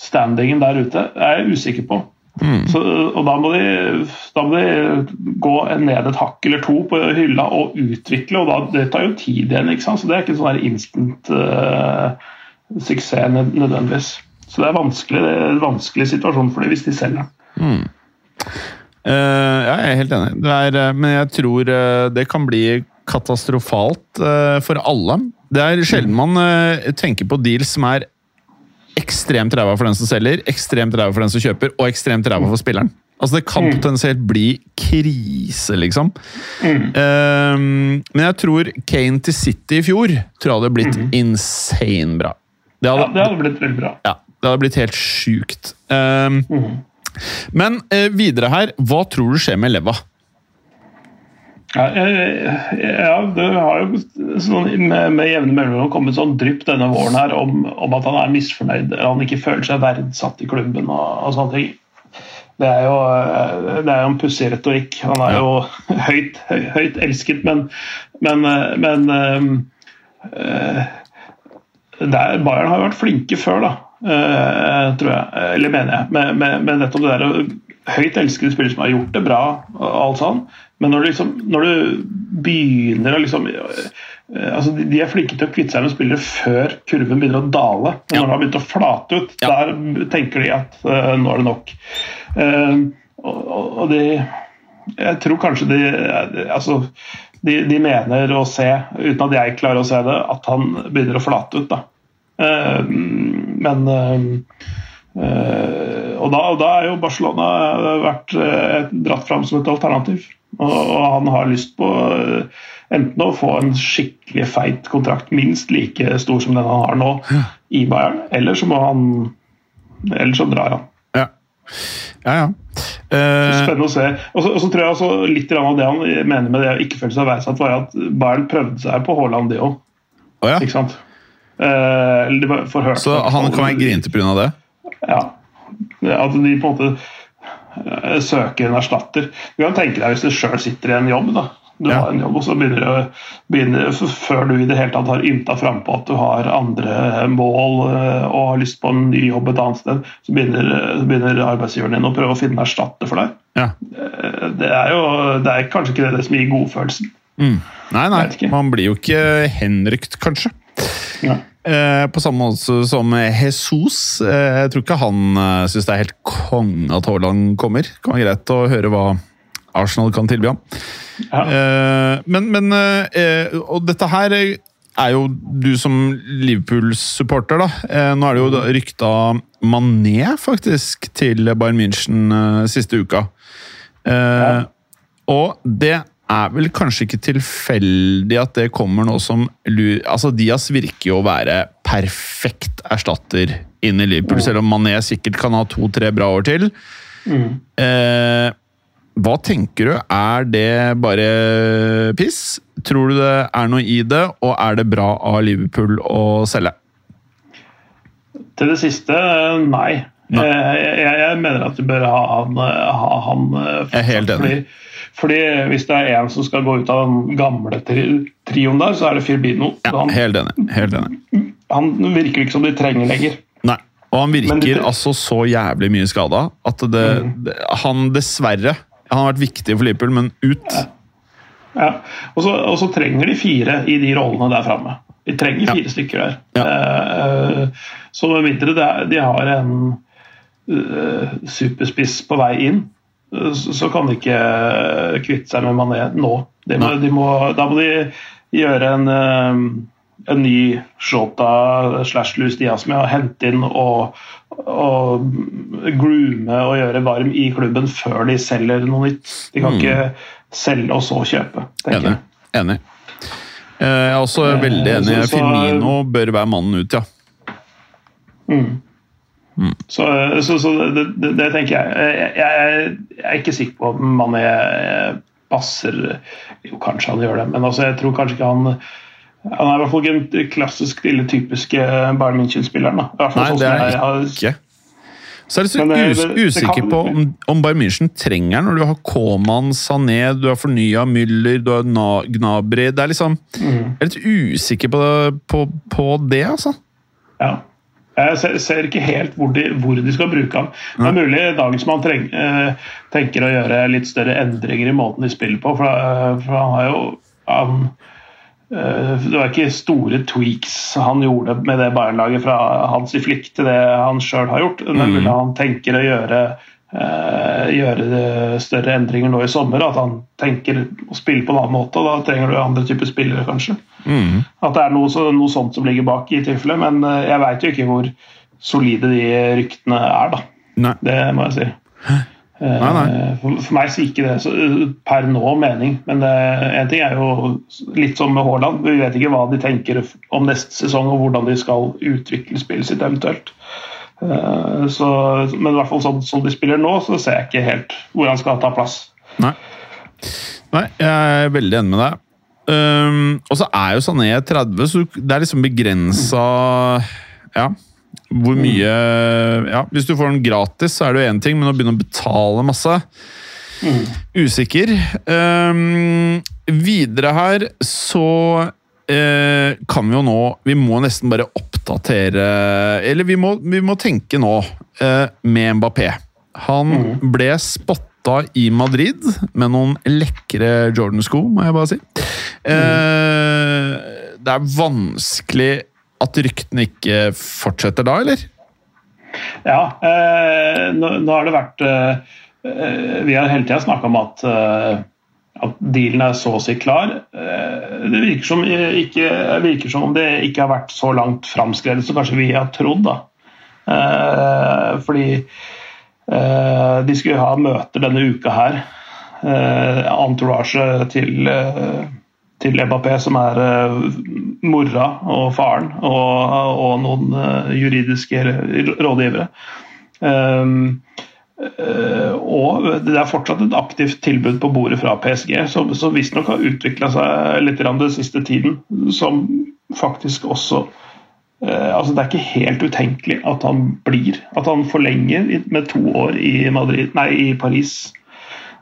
standingen der ute? Det er jeg usikker på. Mm. Så, og da må, de, da må, de, gå ned et hakk eller to på hylla og utvikle, og da, det tar jo tid igjen. ikke sant? Så Det er ikke sånn instant uh, suksess nødvendigvis. Så det er vanskelig, det er en vanskelig situasjon for dem hvis de selger. Mm. Uh, ja, jeg er helt enig. Er, uh, men jeg tror uh, det kan bli katastrofalt for alle. Det er sjelden man tenker på deals som er ekstremt ræva for den som selger, ekstremt ræva for den som kjøper, og ekstremt ræva for spilleren. Altså Det kan mm. potensielt bli krise, liksom. Mm. men jeg tror Kane til City i fjor tror jeg hadde blitt mm. insane bra. Det hadde, ja, det hadde blitt veldig bra. Ja, det hadde blitt helt sjukt. Um, men uh, videre her, hva tror du skjer med Leva? Ja, ja, det har jo sånn, med, med jevne mellomrom kommet sånn drypp denne våren her om, om, at han er misfornøyd, han ikke føler seg verdsatt i klubben og, og sånne ting. Det er jo, eh, det er jo en pussig retorikk. Han er jo <laughs> høyt, høyt elsket, men, men, eh, men øh, der, Bayern har jo vært flinke før, da. Uh, tror jeg, eller mener jeg. Med nettopp det der høyt elskede spillere som har gjort det bra, og alt sånn. Men når du, liksom, når du begynner å liksom uh, altså De er flinke til å kvitte seg med spillere før kurven begynner å dale. Ja. når den har begynt å flate ut, ja. der tenker de at uh, nå er det nok. og, og de Jeg tror kanskje de altså, de, de, mener å se, uten at jeg klarer å se det, at han begynner å flate ut. da. Uh, men uh, og, da, og da er jo Barcelona vært uh, dratt fram som et alternativ. Og, han har lyst på enten å få en skikkelig feit kontrakt, minst like stor som den han har nå, i Bayern, eller så må han Eller så drar han. Ja, ja. ja. Spennende å se. Og så, tror jeg også litt av det han mener med det å ikke føle seg verdsatt, var at Bayern prøvde seg på Haaland, det òg. Oh, ja. Ikke sant? Uh, så han kan være grinete pga. det? Ja. At de på en måte uh, søker en erstatter. Du kan tenke deg hvis du sjøl sitter i en jobb. da du ja. har en jobb, og så begynner du, begynner, Før du i det hele tatt har ymta frampå at du har andre mål uh, og har lyst på en ny jobb et annet sted, så begynner, begynner arbeidsgiveren din å prøve å finne en erstatter for deg. Ja. Det er jo det er kanskje ikke det som gir godfølelsen. Mm. Nei, nei. Man blir jo ikke henrykt, kanskje. Ja. Eh, på samme måte som Jesus. Eh, jeg tror ikke han eh, syns det er helt konge at Haaland kommer. Det kan være greit å høre hva Arsenal kan tilby ham. Ja. Eh, men, men eh, Og dette her er jo du som Liverpool-supporter, da. Eh, nå er det jo rykta Mané, faktisk, til Bayern München siste uka. Ja. Og det er vel kanskje ikke tilfeldig at det kommer nå som Altså, Diaz virker jo å være perfekt erstatter inn i Liverpool, selv om Mané sikkert kan ha to-tre bra år til. Eh, hva tenker du? Er det bare piss? Tror du det er noe i det, og er det bra av Liverpool å selge? Til det siste, nei. Nei. Eh, Jeg, jeg mener at du bør ha han, eh, ha han eh, Jeg er helt enig. Fordi, hvis det er en som skal gå ut av den gamle tri trioen der, så er det Firbino. Ja, han, helt enig. Helt enig. han virker ikke som de trenger lenger. Nei. Og han virker det- altså så jævlig mye skada at det, det Han dessverre Han har vært viktig for Liverpool, men ut. Ja. Og, så, og så trenger de fire i de rollene der framme. De trenger fire stykker der. Eh, så med mindre de har en eh, superspiss på vei inn, eh, så, kan de ikke eh, kvitte seg med Mané nå. De må, de må, da må de gjøre en, eh, en ny Shota slash Louis Diaz med å hente inn og, og groome og gjøre varm i klubben før de selger noe nytt. De kan ikke selge og så kjøpe. Enig. enig. Eh, Jeg er også veldig enig. Firmino bør være mannen ut, ja. Så, så, så det, det, det tenker jeg. Jeg, jeg. jeg er ikke sikker på om Mané passer Jo, kanskje han gjør det, men altså, jeg tror kanskje ikke han Han er i hvert fall ikke den klassisk lille typiske Bayern München-spilleren. Nei, sånn det er jeg ikke. Så er jeg litt det- us usikker på om, om Bayern München trenger den, når du har Koman, Sané, du har fornya Müller, du har Gnabry Det er liksom Mm. Jeg er litt usikker på, det, på, på det, altså. Ja. Jeg ser, ser ikke helt hvor de, hvor de skal bruke ham. Det er mulig Dagensmann treng, eh, tenker å gjøre litt større endringer i måten de spiller på. For, eh, for han har jo han, eh, Det var ikke store tweaks han gjorde med det Bayern-laget fra i flikt til det han sjøl har gjort. Det er mulig han tenker å gjøre eh, gjøre større endringer nå i sommer. At han tenker å spille på en annen måte. Da trenger du andre typer spillere, kanskje. At det er noe, så, noe sånt som ligger bak, i tilfelle. Men eh, jeg veit jo ikke hvor solide de ryktene er, da. Nei. Det må jeg si. Hæ? Nei, nei. For, for meg sier ikke det så, per nå mening. Men eh, en ting er jo litt som med Haaland. Vi vet ikke hva de tenker om neste sesong og hvordan de skal utvikle spillet sitt eventuelt. Eh, Så, men i hvert fall sånn som de spiller nå, så ser jeg ikke helt hvor han skal ta plass. Nei. Nei, jeg er veldig enig med deg. Um, og så er jo Sané 30, så det er liksom begrensa Ja, hvor mye Ja, Hvis du får den gratis, så er det jo én ting, men å begynne å betale masse Usikker. Um, videre her så eh, kan vi jo nå Vi må nesten bare oppdatere Eller vi må, vi må tenke nå eh, med Mbappé. Han ble spotta i Madrid med noen lekre Jordan-sko, må jeg bare si. Eh, det er vanskelig at ryktene ikke fortsetter da, eller? Ja, eh, nå, nå har det vært eh, eh, Vi har hele tida snakka om at, at dealen er så å si klar. Eh, det virker som, ikke, virker som om det ikke har vært så langt framskredet som kanskje vi har trodd. da. Eh, fordi eh, de skulle ha møter denne uka her. Entourage til til Mbappé, som er mora og faren, og, og noen juridiske rådgivere. Eh, og det er fortsatt et aktivt tilbud på bordet fra PSG, som, som visstnok har utvikla seg litt den siste tiden, som faktisk også eh, altså Det er ikke helt utenkelig at han blir, at han forlenger med to år i, Madrid, nei, i Paris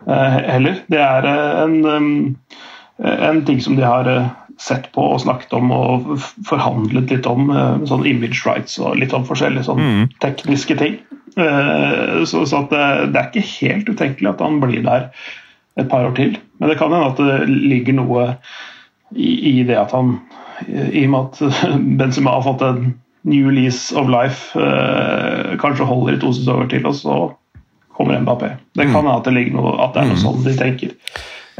eh, heller. Det er en en ting som de har sett på og snakket om og forhandlet litt om. eh, Sånn image rights og litt om forskjellige sånn tekniske ting. Eh, Så, så det, det er ikke helt utenkelig at han blir der et par år til. Men det kan hende at det ligger noe i, i det at han I og med at <laughs> Benzema har fått en new lease of life, eh, kanskje holder i to sesonger til, og så kommer Mbappé. Det kan hende at det ligger noe, at det er noe sånn de tenker.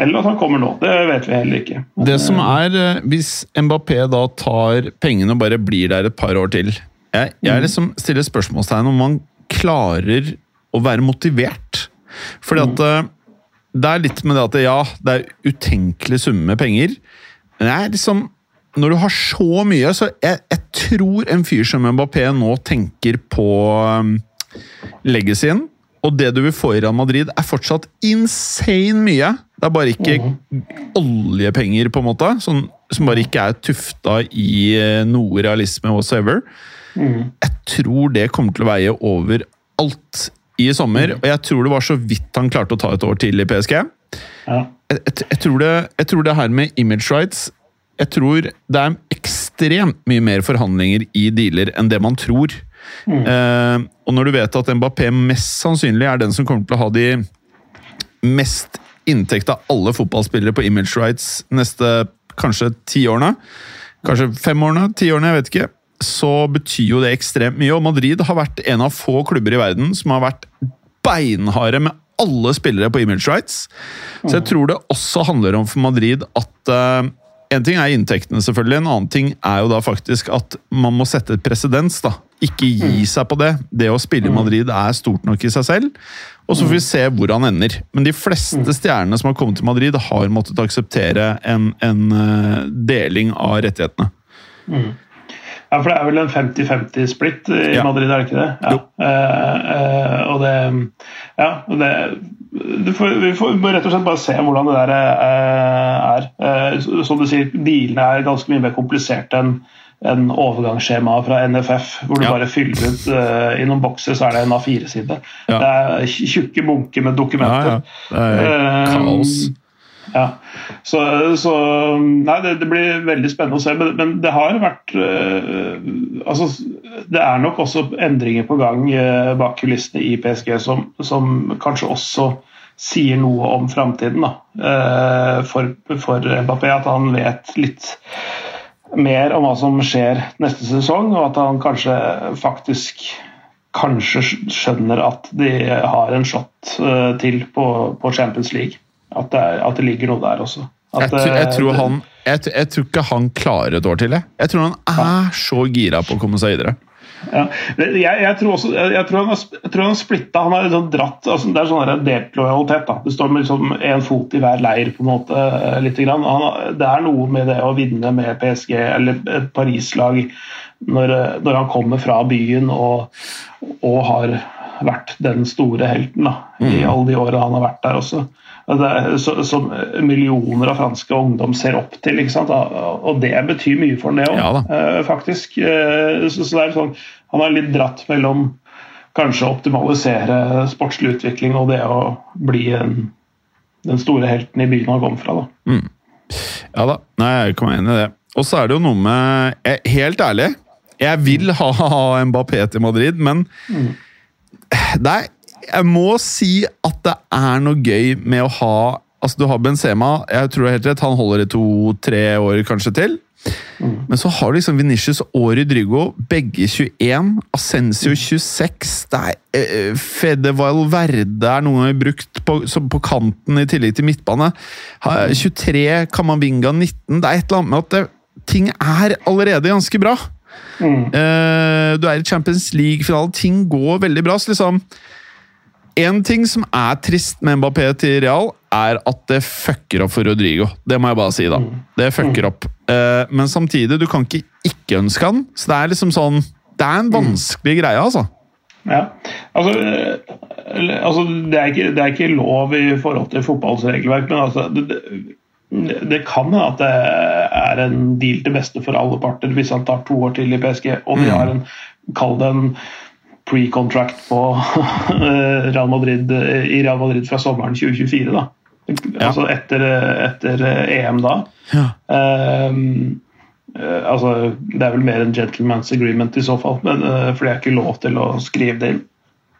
Eller at han kommer nå. Det vet vi heller ikke. Det som er, eh, Hvis Mbappé da tar pengene og bare blir der et par år til Jeg, jeg liksom stiller spørsmålstegn om han klarer å være motivert. Fordi at eh, det er litt med det at ja, det er utenkelig summe med penger. Men det er liksom Når du har så mye, så jeg, jeg tror en fyr som Mbappé nå tenker på um, legacyen. Og det du vil få i Real Madrid, er fortsatt insane mye. Det er bare ikke oljepenger, på en måte, som, som bare ikke er tufta i eh, noe realisme whatsoever. Jeg tror det kommer til å veie over alt i sommer, og jeg tror det var så vidt han klarte å ta et år til i PSG. Ja. Jeg, jeg, jeg, tror det, jeg tror det her med image rights Jeg tror det er ekstremt mye mer forhandlinger i dealer enn det man tror. Eh, og når du vet at Mbappé mest sannsynlig er den som kommer til å ha de mest inntekt av alle fotballspillere på image rights neste kanskje ti årene, kanskje fem årene, ti årene, jeg vet ikke, så betyr jo det ekstremt mye. Og Madrid har vært en av få klubber i verden som har vært beinharde med alle spillere på image rights. Så jeg tror det også handler om for Madrid at uh, En ting er inntektene, selvfølgelig. En annen ting er jo da faktisk at man må sette et presedens. da. Ikke gi seg på det. Det å spille i Madrid er stort nok i seg selv. Og så får vi se hvor han ender. Men de fleste stjernene som har kommet til Madrid, har måttet akseptere en, en uh, deling av rettighetene. Ja, for det er vel en 50-50-splitt i Ja. Madrid, er det ikke det? Ja. Eh, eh, og det Ja, det får, Vi får rett og slett bare se hvordan det der eh, er. Eh, som du sier, bilene er ganske mye mer kompliserte enn enn overgangsskjema fra NFF, hvor du Ja. bare fyller ut uh, i noen bokser, så er det en A4-side. Ja. Det er tjukke bunker med dokumenter. Ja, ja. Det er kaos. kaos. Ja, så, så Nei, det, det blir veldig spennende å se. Men, men det har vært uh, Altså, det er nok også endringer på gang bak kulissene i PSG som, som kanskje også sier noe om framtiden for, for Mbappé. At han vet litt mer om hva som skjer neste sesong, og at han kanskje faktisk kanskje skjønner at de har en shot øh, til på, på Champions League. At det, er, at det ligger noe der også. At, Jeg, tror- jeg, tror han, jeg, jeg tror ikke han klarer et år til. Jeg, jeg tror han er så gira på å komme seg videre. Ja. Jeg, jeg, tror også, jeg, tror han har, har splitta. Han har liksom dratt altså Det er sånn delt lojalitet. da. Det står med liksom en fot i hver leir. på en måte, Litt grann. Han, det er noe med det å vinne med PSG eller et Paris-lag når, eh, når han kommer fra byen og, og har vært den store helten da, i alle de åra han har vært der også. Som millioner av franske ungdom ser opp til. ikke sant? Og det betyr mye for ham, det òg, Ja eh, faktisk. Eh, Så, så det er sånn, Han er litt dratt mellom kanskje å optimalisere sportslig utvikling og det å bli en, den store helten i byen han kom fra. da. Ja da, Nei, jeg kan være enig i det. Og så er det jo noe med jeg, Helt ærlig, jeg vil ha, ha Mbappé til Madrid, men det er, jeg må si at det er noe gøy med å ha Altså, du har Benzema, jeg tror det er helt rett, han holder i to-tre år kanskje til. Men så har du liksom Venitius og Rodrigo, begge 21. Ascensio 26. Det er, eh, Fede Valverde er noen ganger brukt på, på kanten i tillegg til midtbane. Ha- 23, Kamavinga 19. Det er et eller annet med at det, ting er allerede ganske bra. Eh, du er i Champions League-finalen, ting går veldig bra. Så liksom En ting som er trist med Mbappé til Real, er at det fucker opp for Rodrigo. Det må jeg bare si, da. Det fucker opp. Eh, men samtidig, du kan ikke ikke ønske han. Så det er liksom sånn Det er en vanskelig greie, altså. Ja, altså, eh, altså det, er ikke, det er ikke lov i forhold til fotballsregelverk, men altså, det, det, det kan hende at det er en deal til beste for alle parter hvis han tar to år til i PSG, og de har en Kall det en pre-contract på eh, Real Madrid, i Real Madrid fra sommeren 2024. da. Altså etter, etter EM da. Ja. Eh, altså, det er vel mer en gentleman's agreement i så fall, men, uh, for det er ikke lov til å skrive det inn.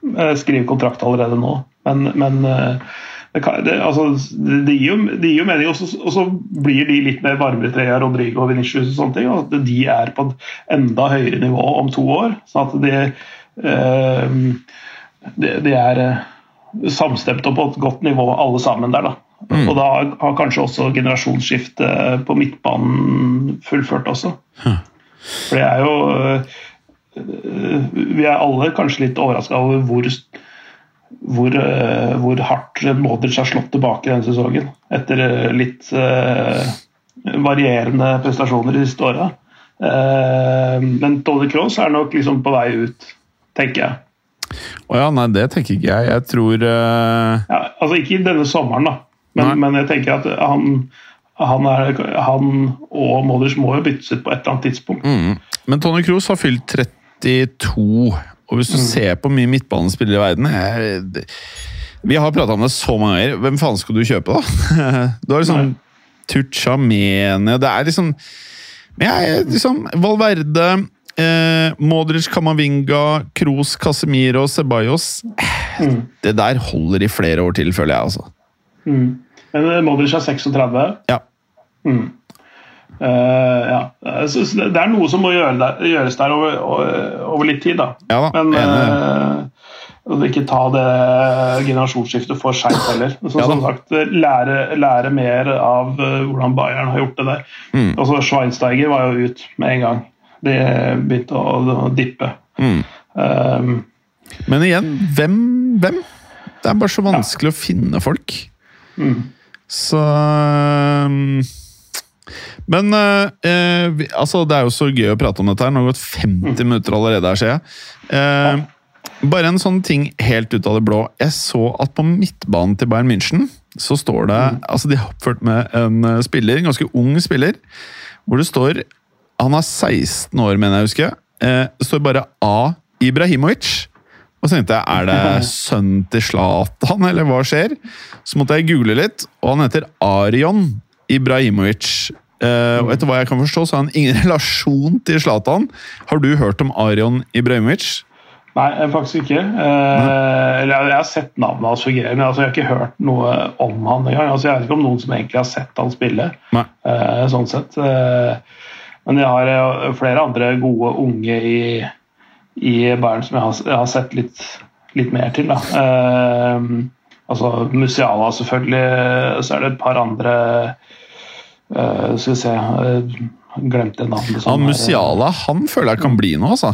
Uh, skrive kontrakt allerede nå. Men, men uh, det, kan, det, altså, det, det, gir jo, det gir jo mening, og så, og så blir de litt mer varmere i treet, Rodrigo og Vinicius og sånne ting. og At de er på et enda høyere nivå om to år. sånn at de, eh, de, de er samstemt samstemte og på et godt nivå alle sammen der. da. Og da har kanskje også generasjonsskiftet på midtbanen fullført også. For det er jo øh, Vi er alle kanskje litt overraska over hvor hvor, eh, hvor hardt Modric har slått tilbake denne sesongen. Etter eh, litt uh, varierende prestasjoner de siste åra. Uh, men Tony Cross er nok liksom på vei ut, tenker jeg. Å ja, nei, det tenker ikke jeg. Jeg tror uh... Ja, altså Ikke denne sommeren, da. Men, men jeg tenker at han, han, er, han og Modric må jo byttes ut på et eller annet tidspunkt. mm. Men Tony Kroos har fylt 32, og hvis du ser på mye midtbanespillere i verden jeg, Vi har prata om det så mange ganger. Hvem faen skal du kjøpe, da? <laughs> Du har liksom Tucha Mene Det er liksom jeg liksom Valverde eh, Modric, Kamavinga, Kroos, Casemiro, Ceballos Mm. Det der holder i flere år til, føler jeg, altså. Mm. Men eh, Modric er 36. Ja. Mm. Uh, ja. Det er noe som må gjøres der over, over, litt tid, da. Ja da, Men og ikke ta det generasjonsskiftet for seint heller. Så, Ja som sagt, lære, lære mer av hvordan Bayern har gjort det der. Mm. Altså, Schweinsteiger var jo ut med en gang. De begynte å, dippe. Mm. Um, Men igjen, hvem? hvem? Det er bare så vanskelig å finne folk. mm. Så um, Men eh, eh, vi, altså, det er jo så gøy å prate om dette her. Nå har det gått 50 minutter allerede her, ser jeg. Eh, bare en sånn ting helt ut av det blå. Jeg så at på midtbanen til Bayern München så står det Altså, de har oppført med en eh, spiller, en ganske ung spiller, hvor det står Han er 16 år, mener jeg å huske. Eh, står bare A. Ibrahimovic. Og så tenkte jeg, er det <laughs> sønnen til Zlatan, eller hva skjer? Så måtte jeg google litt, og han heter Arion Ibrahimovic. Eh, og etter hva jeg kan forstå, så har han ingen <laughs> relasjon til Zlatan. Har du hørt om Arion Ibrahimovic? Nei, faktisk ikke. Eh, eller jeg, har sett navnet hans fungere, men altså, jeg har ikke hørt noe om han engang. Altså, jeg vet ikke om noen som egentlig har sett han spille. Eh, sånn sett. Eh, men jeg har eh, flere andre gode unge i, i Bayern som jeg har, jeg har sett litt, litt mer til. Da. Eh, altså Musiala selvfølgelig, så er det et par andre eh, Skal vi se eh, Glemte navnet. Han er- Musiala han føler jeg kan bli noe, altså.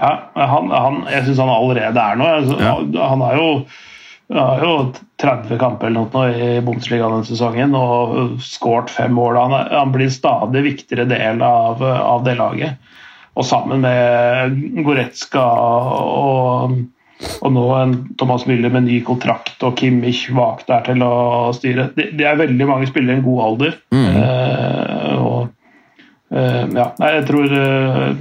ja, han, han, jeg syns han allerede er noe. Altså, Ja. han, han har jo har jo 30 kamper eller noe i Bundesliga denne sesongen og skåret fem mål. Han, er- han blir stadig viktigere del av, av det laget. Og sammen med Goretzka og, og nå en Thomas Müller med ny kontrakt og Kimmich bak der til å styre. Det, det er veldig mange spillere i en god alder. Eh, og Eh, ja, jeg tror eh,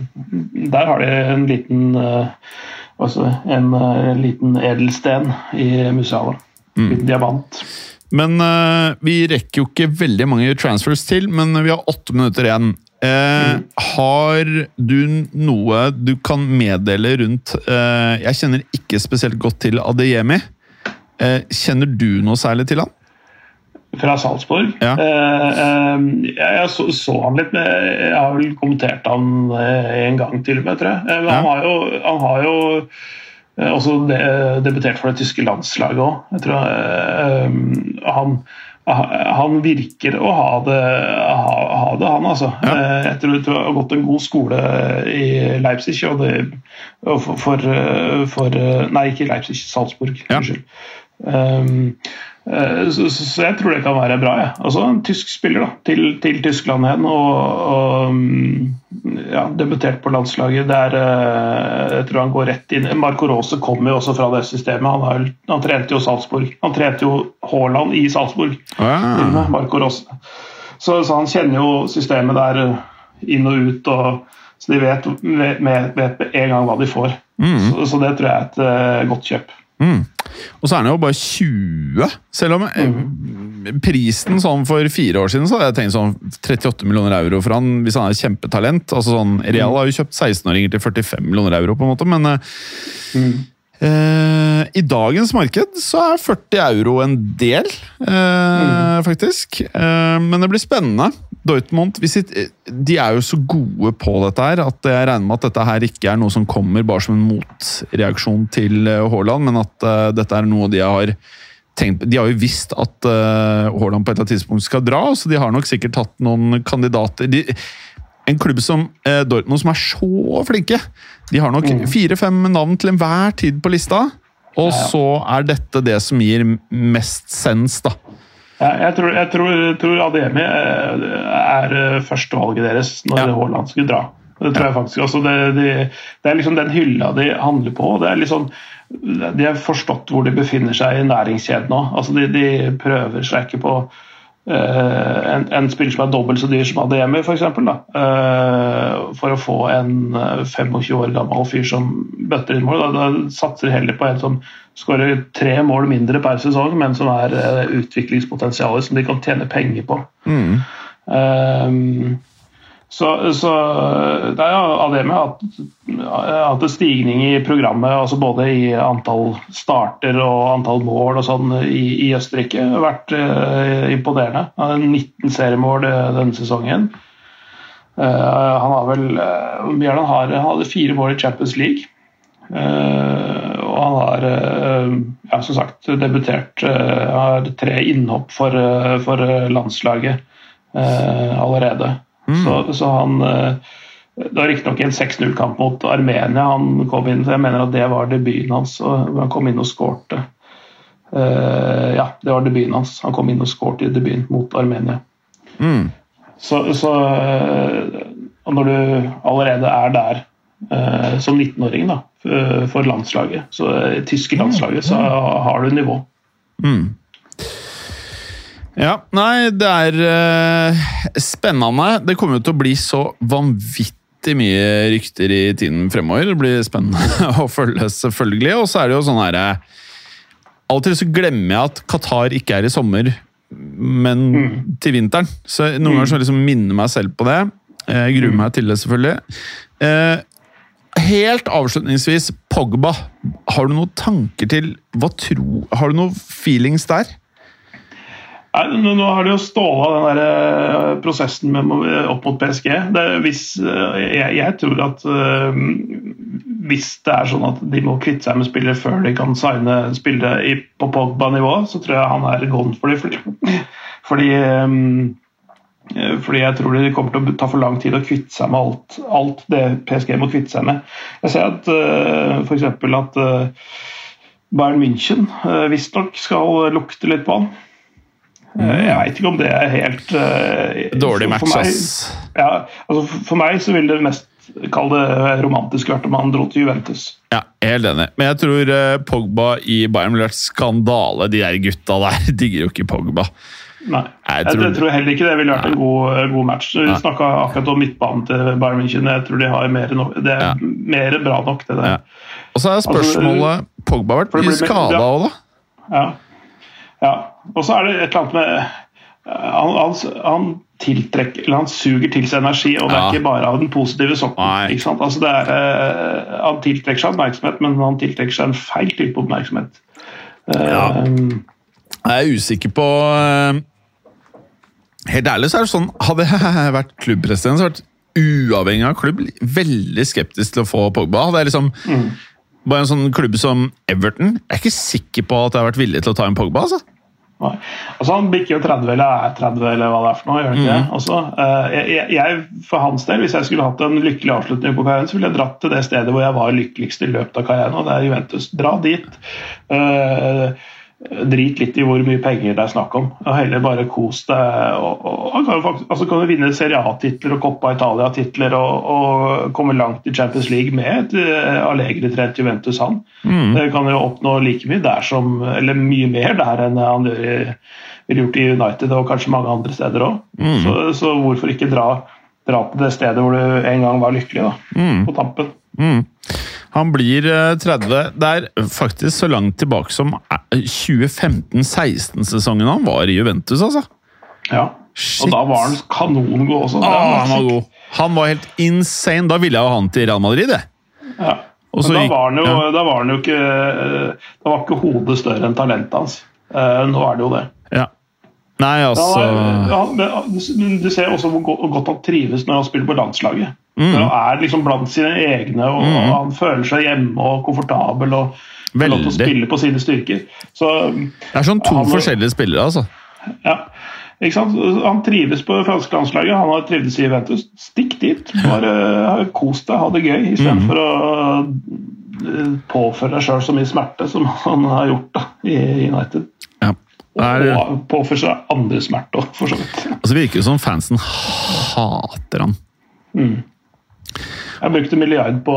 Der har de en liten eh, altså en eh, liten edelsten i Musiala. Liten diamant. Men uh, vi rekker jo ikke veldig mange transfers til, men vi har åtte minutter igjen. Eh, Har du noe du kan meddele rundt uh, Jeg kjenner ikke spesielt godt til Adeyemi. Kjenner du noe særlig til han? Fra Salzburg. Ja. Eh, eh, jeg jeg så, så han litt, men jeg har vel kommentert han eh, en gang til og med, tror jeg. Men Ja. han har jo, han har jo også de, debutert for det tyske landslaget òg. Jeg tror han han virker å ha det, ha, ha det han altså. Ja. Jeg tror han har gått en god skole i Leipzig. Og det, for, for, for Nei, ikke Leipzig, Salzburg. Ja. Unnskyld. Um, så, så, så jeg tror det kan være bra. Ja. Altså En tysk spiller da, til, til Tyskland igjen og, og um, ja, debutert på landslaget. Der, eh, jeg tror han går rett inn. Marco Rose kommer jo også fra det systemet. Han, har, han trente jo Salzburg. Han trente jo Haaland i Salzburg. Ah, Marco Rose. Så, så han kjenner jo systemet der eh, inn og ut. Og, så de vet, vet, en gang hva de får. Så, så det tror jeg er et eh, godt kjøp. Mm. Og så er han jo bare 20, selv om mm. prisen sånn for fire år siden så hadde jeg tenkt sånn 38 millioner euro for han hvis han er kjempetalent. altså sånn, Real har jo kjøpt 16-åringer til 45 millioner euro, på en måte, men mm. Eh, I dagens marked så er 40 euro en del, eh, faktisk. Eh, men det blir spennende. Dortmund hvis de, de er jo så gode på dette her at jeg regner med at dette her ikke er noe som kommer bare som en motreaksjon til eh, Haaland, men at uh, dette er noe de har tenkt De har jo visst at uh, Haaland på et eller annet tidspunkt skal dra, så de har nok sikkert hatt noen kandidater. De, en klubb som uh, Dortmund som er så flinke. De har nok fire-fem navn til enhver tid på lista. Og så er dette det som gir mest sens, da. Ja, jeg tror, jeg tror, tror Ademi er, er førstevalget deres når Ja. Haaland skulle dra. Det tror jeg faktisk. Altså det, de, det er liksom den hylla de handler på. det er liksom De har forstått hvor de befinner seg i næringskjeden nå. Altså de, de prøver seg ikke på Uh, en, en spiller som er dobbelt så dyr som Ademi, f.eks. Uh, for å få en eh, 25 år gammel fyr som bøtter inn mål. Da, da satser de heller på en som skårer tre mål mindre per sesong, men som er eh, utviklingspotensialet som de kan tjene penger på. Um, så, så det er jo Ademi det hatt, at, en stigning i programmet, altså både i antall starter og antall mål og sånn i, i Østerrike. Har vært uh, imponerende. Han har 19 seriemål eh, denne sesongen. Uh, han har vel uh, han har? Han hadde fire mål i Champions League. Eh, og han har eh, ja, som sagt debutert uh, har tre innhopp for, eh, for eh, landslaget eh, allerede. Så, så han eh, Det var riktignok en 6-0-kamp mot Armenia han kom inn, jeg mener at det var debuten hans. og Han kom inn og skårte. Eh, ja, det var debuten hans. Han kom inn og skårte i debuten mot Armenia. Mm. Så, så eh, når du allerede er der eh, som 19-åring da, for landslaget, så i tyske landslaget, så har du nivå. Mm. Ja, nei, det er uh, spennende. Det kommer jo til å bli så vanvittig mye rykter i tiden fremover. Det blir spennende <laughs> å følge, selvfølgelig. Og så er det jo sånn her eh, Av og til så glemmer jeg at Qatar ikke er i sommer, men til vinteren. Så noen ganger så liksom minner meg selv på det. Jeg gruer meg til det, selvfølgelig. Eh, helt avslutningsvis, Pogba. Har du noen tanker til hva tro, Har du noen feelings der? Nei, nå, har de jo ståla den der eh, prosessen med, opp mot PSG. Hvis, eh, jeg, jeg tror at eh, hvis det er sånn at de må kvitte seg med spillere før de kan signe spillere på Pogba-nivå, så tror jeg han er gone for de. Fordi, <laughs> fordi, eh, fordi jeg tror det kommer til å ta for lang tid å kvitte seg med alt, alt det PSG må kvitte seg med. Jeg ser at uh, f.eks. at eh, Bayern München visstnok skal lukte litt på han. Eh, Jeg veit ikke om det er helt eh, Dårlig match, for meg-. Ja, altså for- meg så vil det mest Kall det romantisk vært om han dro til Juventus. Ja, helt enig. Men jeg tror eh, Pogba i Bayern ville vært skandale. De der gutta der <laughs> digger jo ikke Pogba. Nei, Jeg jeg, tror- jeg tror heller ikke det ville vært en god, god match. Vi snakka akkurat om midtbanen til Bayern München. Jeg tror de har mer, no det er Ja. mer bra nok, det der. Ja. Og så er spørsmålet Pogba har vært For det mye skada òg, da. Ja. ja. Og så er det et eller annet med han, han, han tiltrekker eller han suger til seg energi, og det er Ja. ikke bare av den positive sant? Altså det er, eh, han tiltrekker seg oppmerksomhet, men han tiltrekker seg en feil type oppmerksomhet. Eh, Ja. Jeg er usikker på eh, Helt ærlig så er det sånn Hadde jeg <laughs> vært klubbpresident, så hadde jeg vært uavhengig av klubb veldig skeptisk til å få Pogba. Hadde jeg liksom Bare en sånn klubb som Everton Jeg er ikke sikker på at jeg har vært villig til å ta en Pogba. altså. Nei. Altså Han bikker jo 30 eller er 30 eller hva det er for noe. gjør det ikke det? Altså, eh, jeg, jeg, For hans del, hvis jeg skulle hatt en lykkelig avslutning på karrieren, så ville jeg dratt til det stedet hvor jeg var lykkeligst i løpet av karrieren, og det er Juventus. Dra dit. Eh, drit litt i hvor mye penger det er snakk om. og Heller bare kos deg. Og, og, han kan faktisk, altså kan du vinne Serie A-titler og Coppa Italia-titler og, og komme langt i Champions League med et uh, Allegri-trent Juventus, han. Det kan jo oppnå like mye der som, eller mye mer der enn han gjør i, ville gjort i United og kanskje mange andre steder òg. Så, så hvorfor ikke dra, dra til det stedet hvor du en gang var lykkelig, da, på tampen. Mm. Han blir eh, 30. Det er faktisk så langt tilbake som eh, 2015-16-sesongen han var i Juventus, altså. Ja. Shit. Og da var han kanongod også. Det Ah, han var god. Han var helt insane. Da ville jeg ha han til Real Madrid, jeg. Ja. Men da gikk- var han jo, ja. da var han jo ikke Da var ikke hodet større enn talentet hans. Eh, nå er det jo det. Ja. Nei, altså ja, men men du ser også hvor godt han trives når han spiller på landslaget. Mm. Når han er liksom blant sine egne og han føler seg hjemme og komfortabel og får lov til å spille på sine styrker. Så Det er sånn to Han forskjellige spillere, altså. ja, ikke sant? Han trives på franske landslaget, han har trivdes i Juventus. Stikk dit. Bare ha- kos deg, ha det gøy, istedenfor Mm. for å påføre deg sjøl så mye smerte som <laughs> han har gjort da, i United. Ja. Er, Og påføre seg andre smerte òg, for så vidt. altså, virker jo som fansen hater han. Jeg brukte milliard på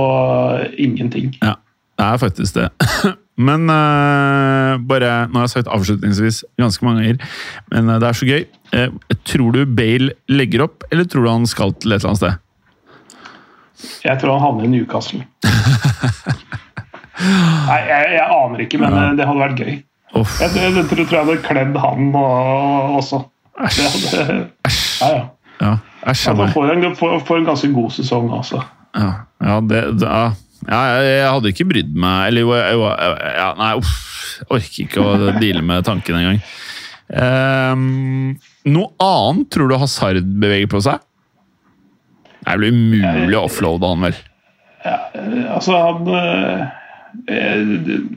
ingenting. Ja, det er faktisk det. <laughs> Men uh, bare Nå har jeg sagt avslutningsvis ganske mange ganger, men eh, det er så gøy. Uh, tror du Bale legger opp, eller tror du han skal til et eller annet sted? Jeg tror han havner i Newcastle. <laughs> Nei, jeg, jeg aner ikke, men Ja. eh, det hadde vært gøy. Uff, Jeg, jeg, jeg tror jeg hadde kledd han og, også. Æsj. Æsj. ja, ja. ja. Æsj a meg. får en, får, får en ganske god sesong også. Ja, ja, det, det, ja. ja jeg, jeg hadde ikke brydd meg Eller jo, jeg, jeg, ja, Nei, uff. Jeg orker ikke å deale med tanken engang. Um, noe annet tror du Hazard beveger på seg? Det blir umulig å offloade han, vel? Ja, Altså, han eh,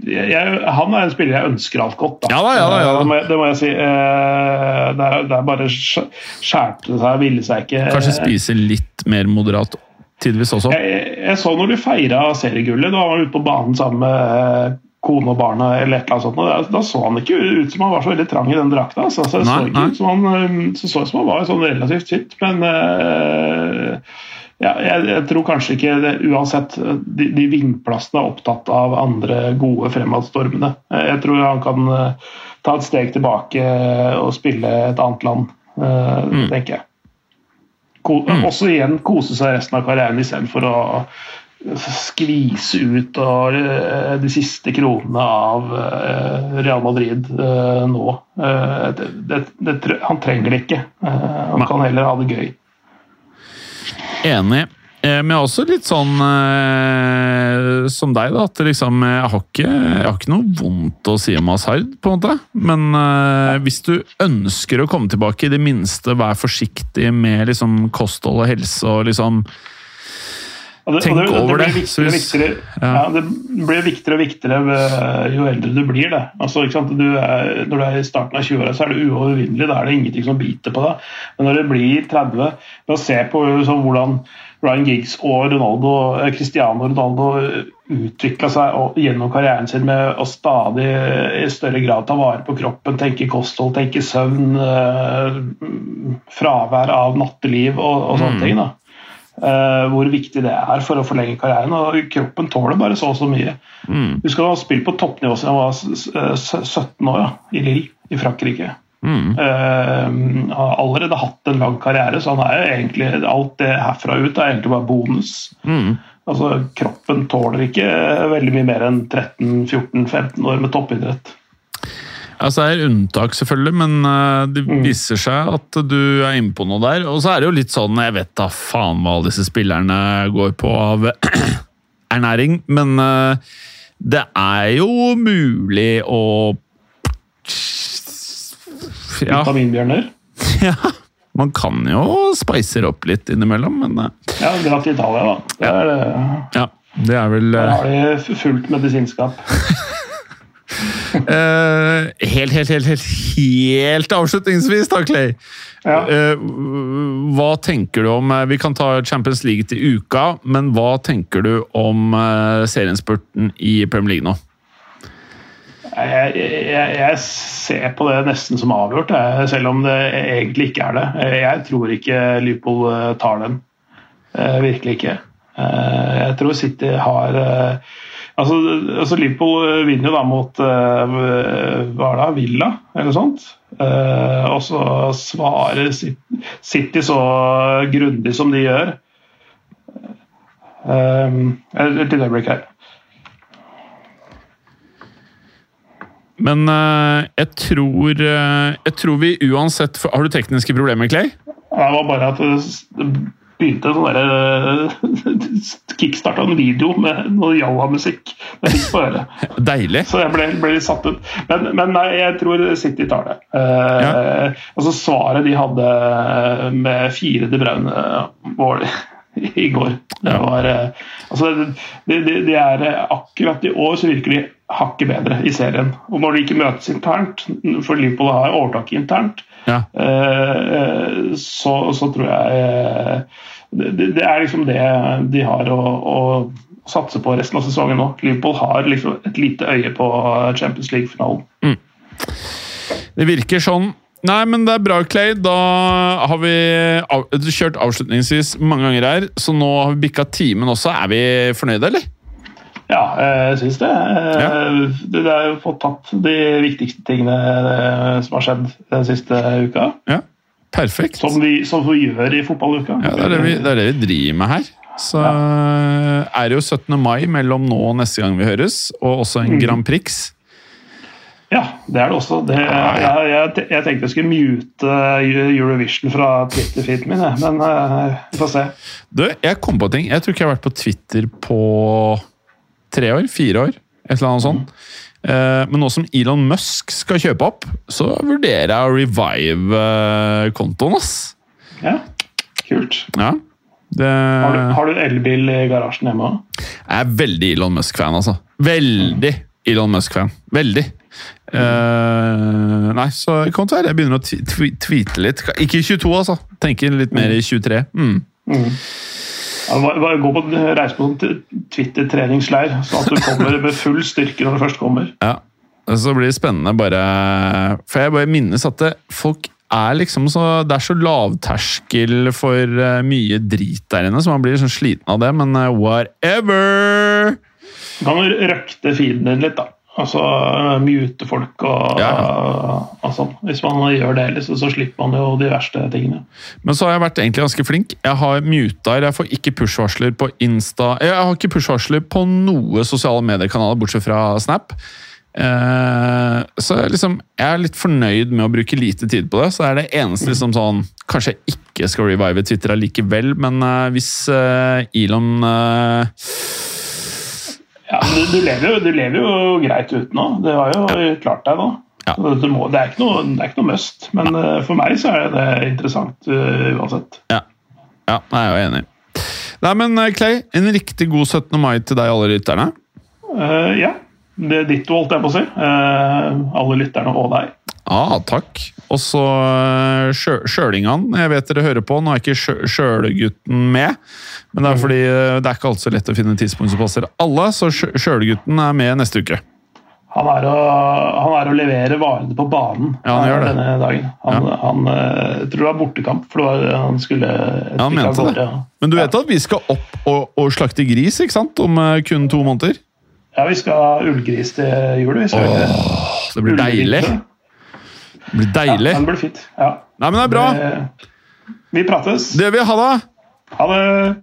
jeg, Han er en spiller jeg ønsker alt godt. Da. Ja da, ja da, ja. Eh, Det, må jeg, det må jeg si. Eh, Det er, det er bare skj- skjærte seg, ville seg ikke. Kanskje spise litt mer moderat tidvis også? Jeg, jeg så når de feira seriegullet, da var han ute på banen sammen med eh, kone og barna, eller et eller annet sånt, da, da så han ikke ut som han var så veldig trang i den drakta. Altså. Så Nei, så ut som han, eh, så så ut som han var sånn relativt fit, men uh, ja, jeg, jeg tror kanskje ikke det, Uansett, de, de vingplassene er opptatt av andre gode fremadstormende. Eh, Jeg tror han kan ta et steg tilbake og spille et annet land, uh, Mm. tenker jeg. Ko Også igjen kose seg resten av karrieren istedenfor å skvise ut og, eh, de siste kronene av eh, Real Madrid eh, nå. Det, det, det, han trenger det ikke. Han kan heller ha det gøy. Enig. Eh, Men jeg er også litt sånn eh, som deg, da. At liksom, jeg, har ikke, jeg har ikke noe vondt å si om Hazard, på en måte. Men eh, hvis du ønsker å komme tilbake, i det minste vær forsiktig med liksom, kosthold og helse og liksom Og det, Tenk og det, det, over blir det, viktigere, viktigere, ja. ja. det blir viktigere og viktigere jo eldre du blir. Det. Altså? Du er, når du er i starten av 20-åra, så er du uovervinnelig. Da er det ingenting som biter på deg. Men når du blir 30, ved å se på så, hvordan Ryan Giggs og Ronaldo, eh, Cristiano Ronaldo utvikla seg gjennom karrieren sin med å stadig i større grad ta vare på kroppen, tenke kosthold, tenke søvn, eh, fravær av natteliv og, og sånne Mm. ting. da. Uh, hvor viktig det er for å forlenge karrieren. og Kroppen tåler bare så og så mye. mm, Husk han har spilt på toppnivå siden jeg var s- s- 17 år ja, i Lille i Frankrike. Mm. Uh, har allerede hatt en lang karriere, så han er jo egentlig, alt det herfra ut er egentlig bare bonus. Mm. Altså, Kroppen tåler ikke veldig mye mer enn 13-14-15 år med toppidrett. Altså, det er unntak, selvfølgelig, men eh, det Mm. viser seg at du er inne på noe der. Og så er det jo litt sånn Jeg vet da faen hva alle disse spillerne går på av <clears throat> ernæring, men eh, det er jo mulig å ja, Vitaminbjørner. <laughs> ja. Man kan jo spice opp litt innimellom, men eh, Ja, dra til Italia, da. Der, eh, ja. Det er vel der eh, har de fullt medisinskap. uh, <laughs> Helt, helt, helt, helt, helt avslutningsvis, da, Clay. Ja. Uh, hva tenker du om Vi kan ta Champions League til uka, men hva tenker du om uh, serienspurten i Premier League nå? Jeg, jeg, jeg ser på det nesten som avgjort, selv om det egentlig ikke er det. Jeg tror ikke Liverpool eh, tar den. Eh, Virkelig ikke. Eh, Jeg tror City har Altså, altså Liverpool vinner jo da mot hva er det, Villa, eller noe sånt. Og så svarer City- så grundig som de gjør. Til Et lite øyeblikk her. Men eh, jeg tror eh, Jeg tror vi uansett Har du tekniske problemer, Clay? Det var bare at det begynte sånn derre <laughs> Kickstarta en video med noe Jalla-musikk. Det fikk på øret. <laughs> Deilig. Så jeg ble, ble litt satt ut. Men, men nei, jeg tror City tar det. Eh, altså Svaret de hadde med fire De Braune-mål <laughs> i går det var, eh, altså, de, de, de er eh, Akkurat i år så virker de hakket bedre i serien. Og når de ikke møtes internt, for Liverpool har overtak internt, Ja. Eh, så, så tror jeg eh, det, det er liksom det de har å, å, satse på resten av sesongen nå. Liverpool har liksom et lite øye på Champions League-finalen. Det virker sånn. Nei, men det er bra, Clay. Da har vi av, kjørt avslutningsvis mange ganger her, så nå har vi bikka timen også. Er vi fornøyde, eller? Ja, jeg syns det. Ja. Det er jo fått tatt de viktigste tingene eh, som har skjedd den siste uka. Ja. Perfekt. Som vi, som vi gjør i fotballuka. Ja, det er det, vi, det er det vi driver med her. Så er det jo 17. mai mellom nå og neste gang vi høres, og også en Grand Prix. Ja, det er det også. Det, jeg, jeg, jeg tenkte jeg skulle mute Eurovision fra Twitter-feeden min, men eh, vi får se. Du, jeg kom på ting. Jeg tror ikke jeg har vært på Twitter på tre år? Fire år? Et eller annet sånt. Eh, Men nå som Elon Musk skal kjøpe opp, så vurderer jeg å revive eh, kontoen, ass. Ja, kult. Ja. Det Har du, har du elbil i garasjen hjemme òg? Jeg er veldig Elon Musk-fan, altså. Veldig Elon Musk-fan. Veldig. Uh, nei, så det kan være jeg begynner å tweete litt. Ikke i 22, altså. Tenker litt mer i 23. Mm. Bare- gå på, reise på sånn Twitter-treningsleir, sånn at du kommer med full styrke når du først kommer. Ja, så blir det spennende bare For jeg bare minnes at det, folk er liksom så Det er så lavterskel for eh, mye drit der inne, så man blir sånn sliten av det, men eh, whatever! Du kan røkte feeden din litt, da. Altså uh, mute folk og, Ja. og sånn. Hvis man gjør det, liksom, så slipper man jo de verste tingene. Men så har jeg vært egentlig ganske flink. Jeg har muta Jeg får ikke push-varsler på Insta Jeg har ikke push-varsler på noe sosiale mediekanaler, bortsett fra Snap. Eh, så jeg liksom, jeg er litt fornøyd med å bruke lite tid på det. Så det er det eneste liksom sånn Kanskje jeg ikke skal revive Twitter allikevel, men eh, hvis eh, Elon eh, Ja, du, du, lever jo, du lever jo greit uten nå. Du har jo klart deg nå. Ja. Det, må, det, er ikke noe, det ikke noe must, men uh, for meg så er det interessant uh, uansett. Ja. ja, jeg er jo enig. Nei, men eh, Clay, en riktig god 17. mai til deg alle lytterne. Uh, ja. Det er ditt holdt jeg på å si. Uh, alle lytterne og deg. Ja, takk. Og så uh, Sjølingene. Jeg vet dere hører på. Nå er ikke Sjø- Sjølegutten med. Men det er fordi eh, det er ikke alltid så lett å finne tidspunkt som passer alle, så Sjø- Sjølegutten er med neste uke. Han er, å, han er å levere varene på banen Ja, han gjør det. denne dagen. Han, han uh, jeg tror det var bortekamp, for han skulle et Ja, han mente det. Men du vet at vi skal opp og, og slakte gris ikke sant? om eh, kun to måneder? Ja, vi skal ha ullgris til jul. Vi skal Åh, det blir deilig. Det blir deilig. Ja, det blir fint. Ja. Nei, men det er bra. Det, Vi prates. Det vil vi, ha, da. Ha det.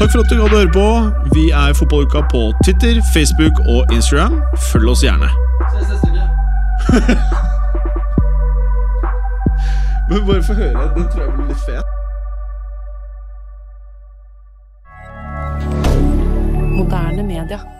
Takk for at du gadd å høre på. Vi er Fotballuka på Twitter, Facebook og Instagram. Følg oss gjerne. <laughs> Men bare få høre. Den tror jeg blir litt fet. Moderne media.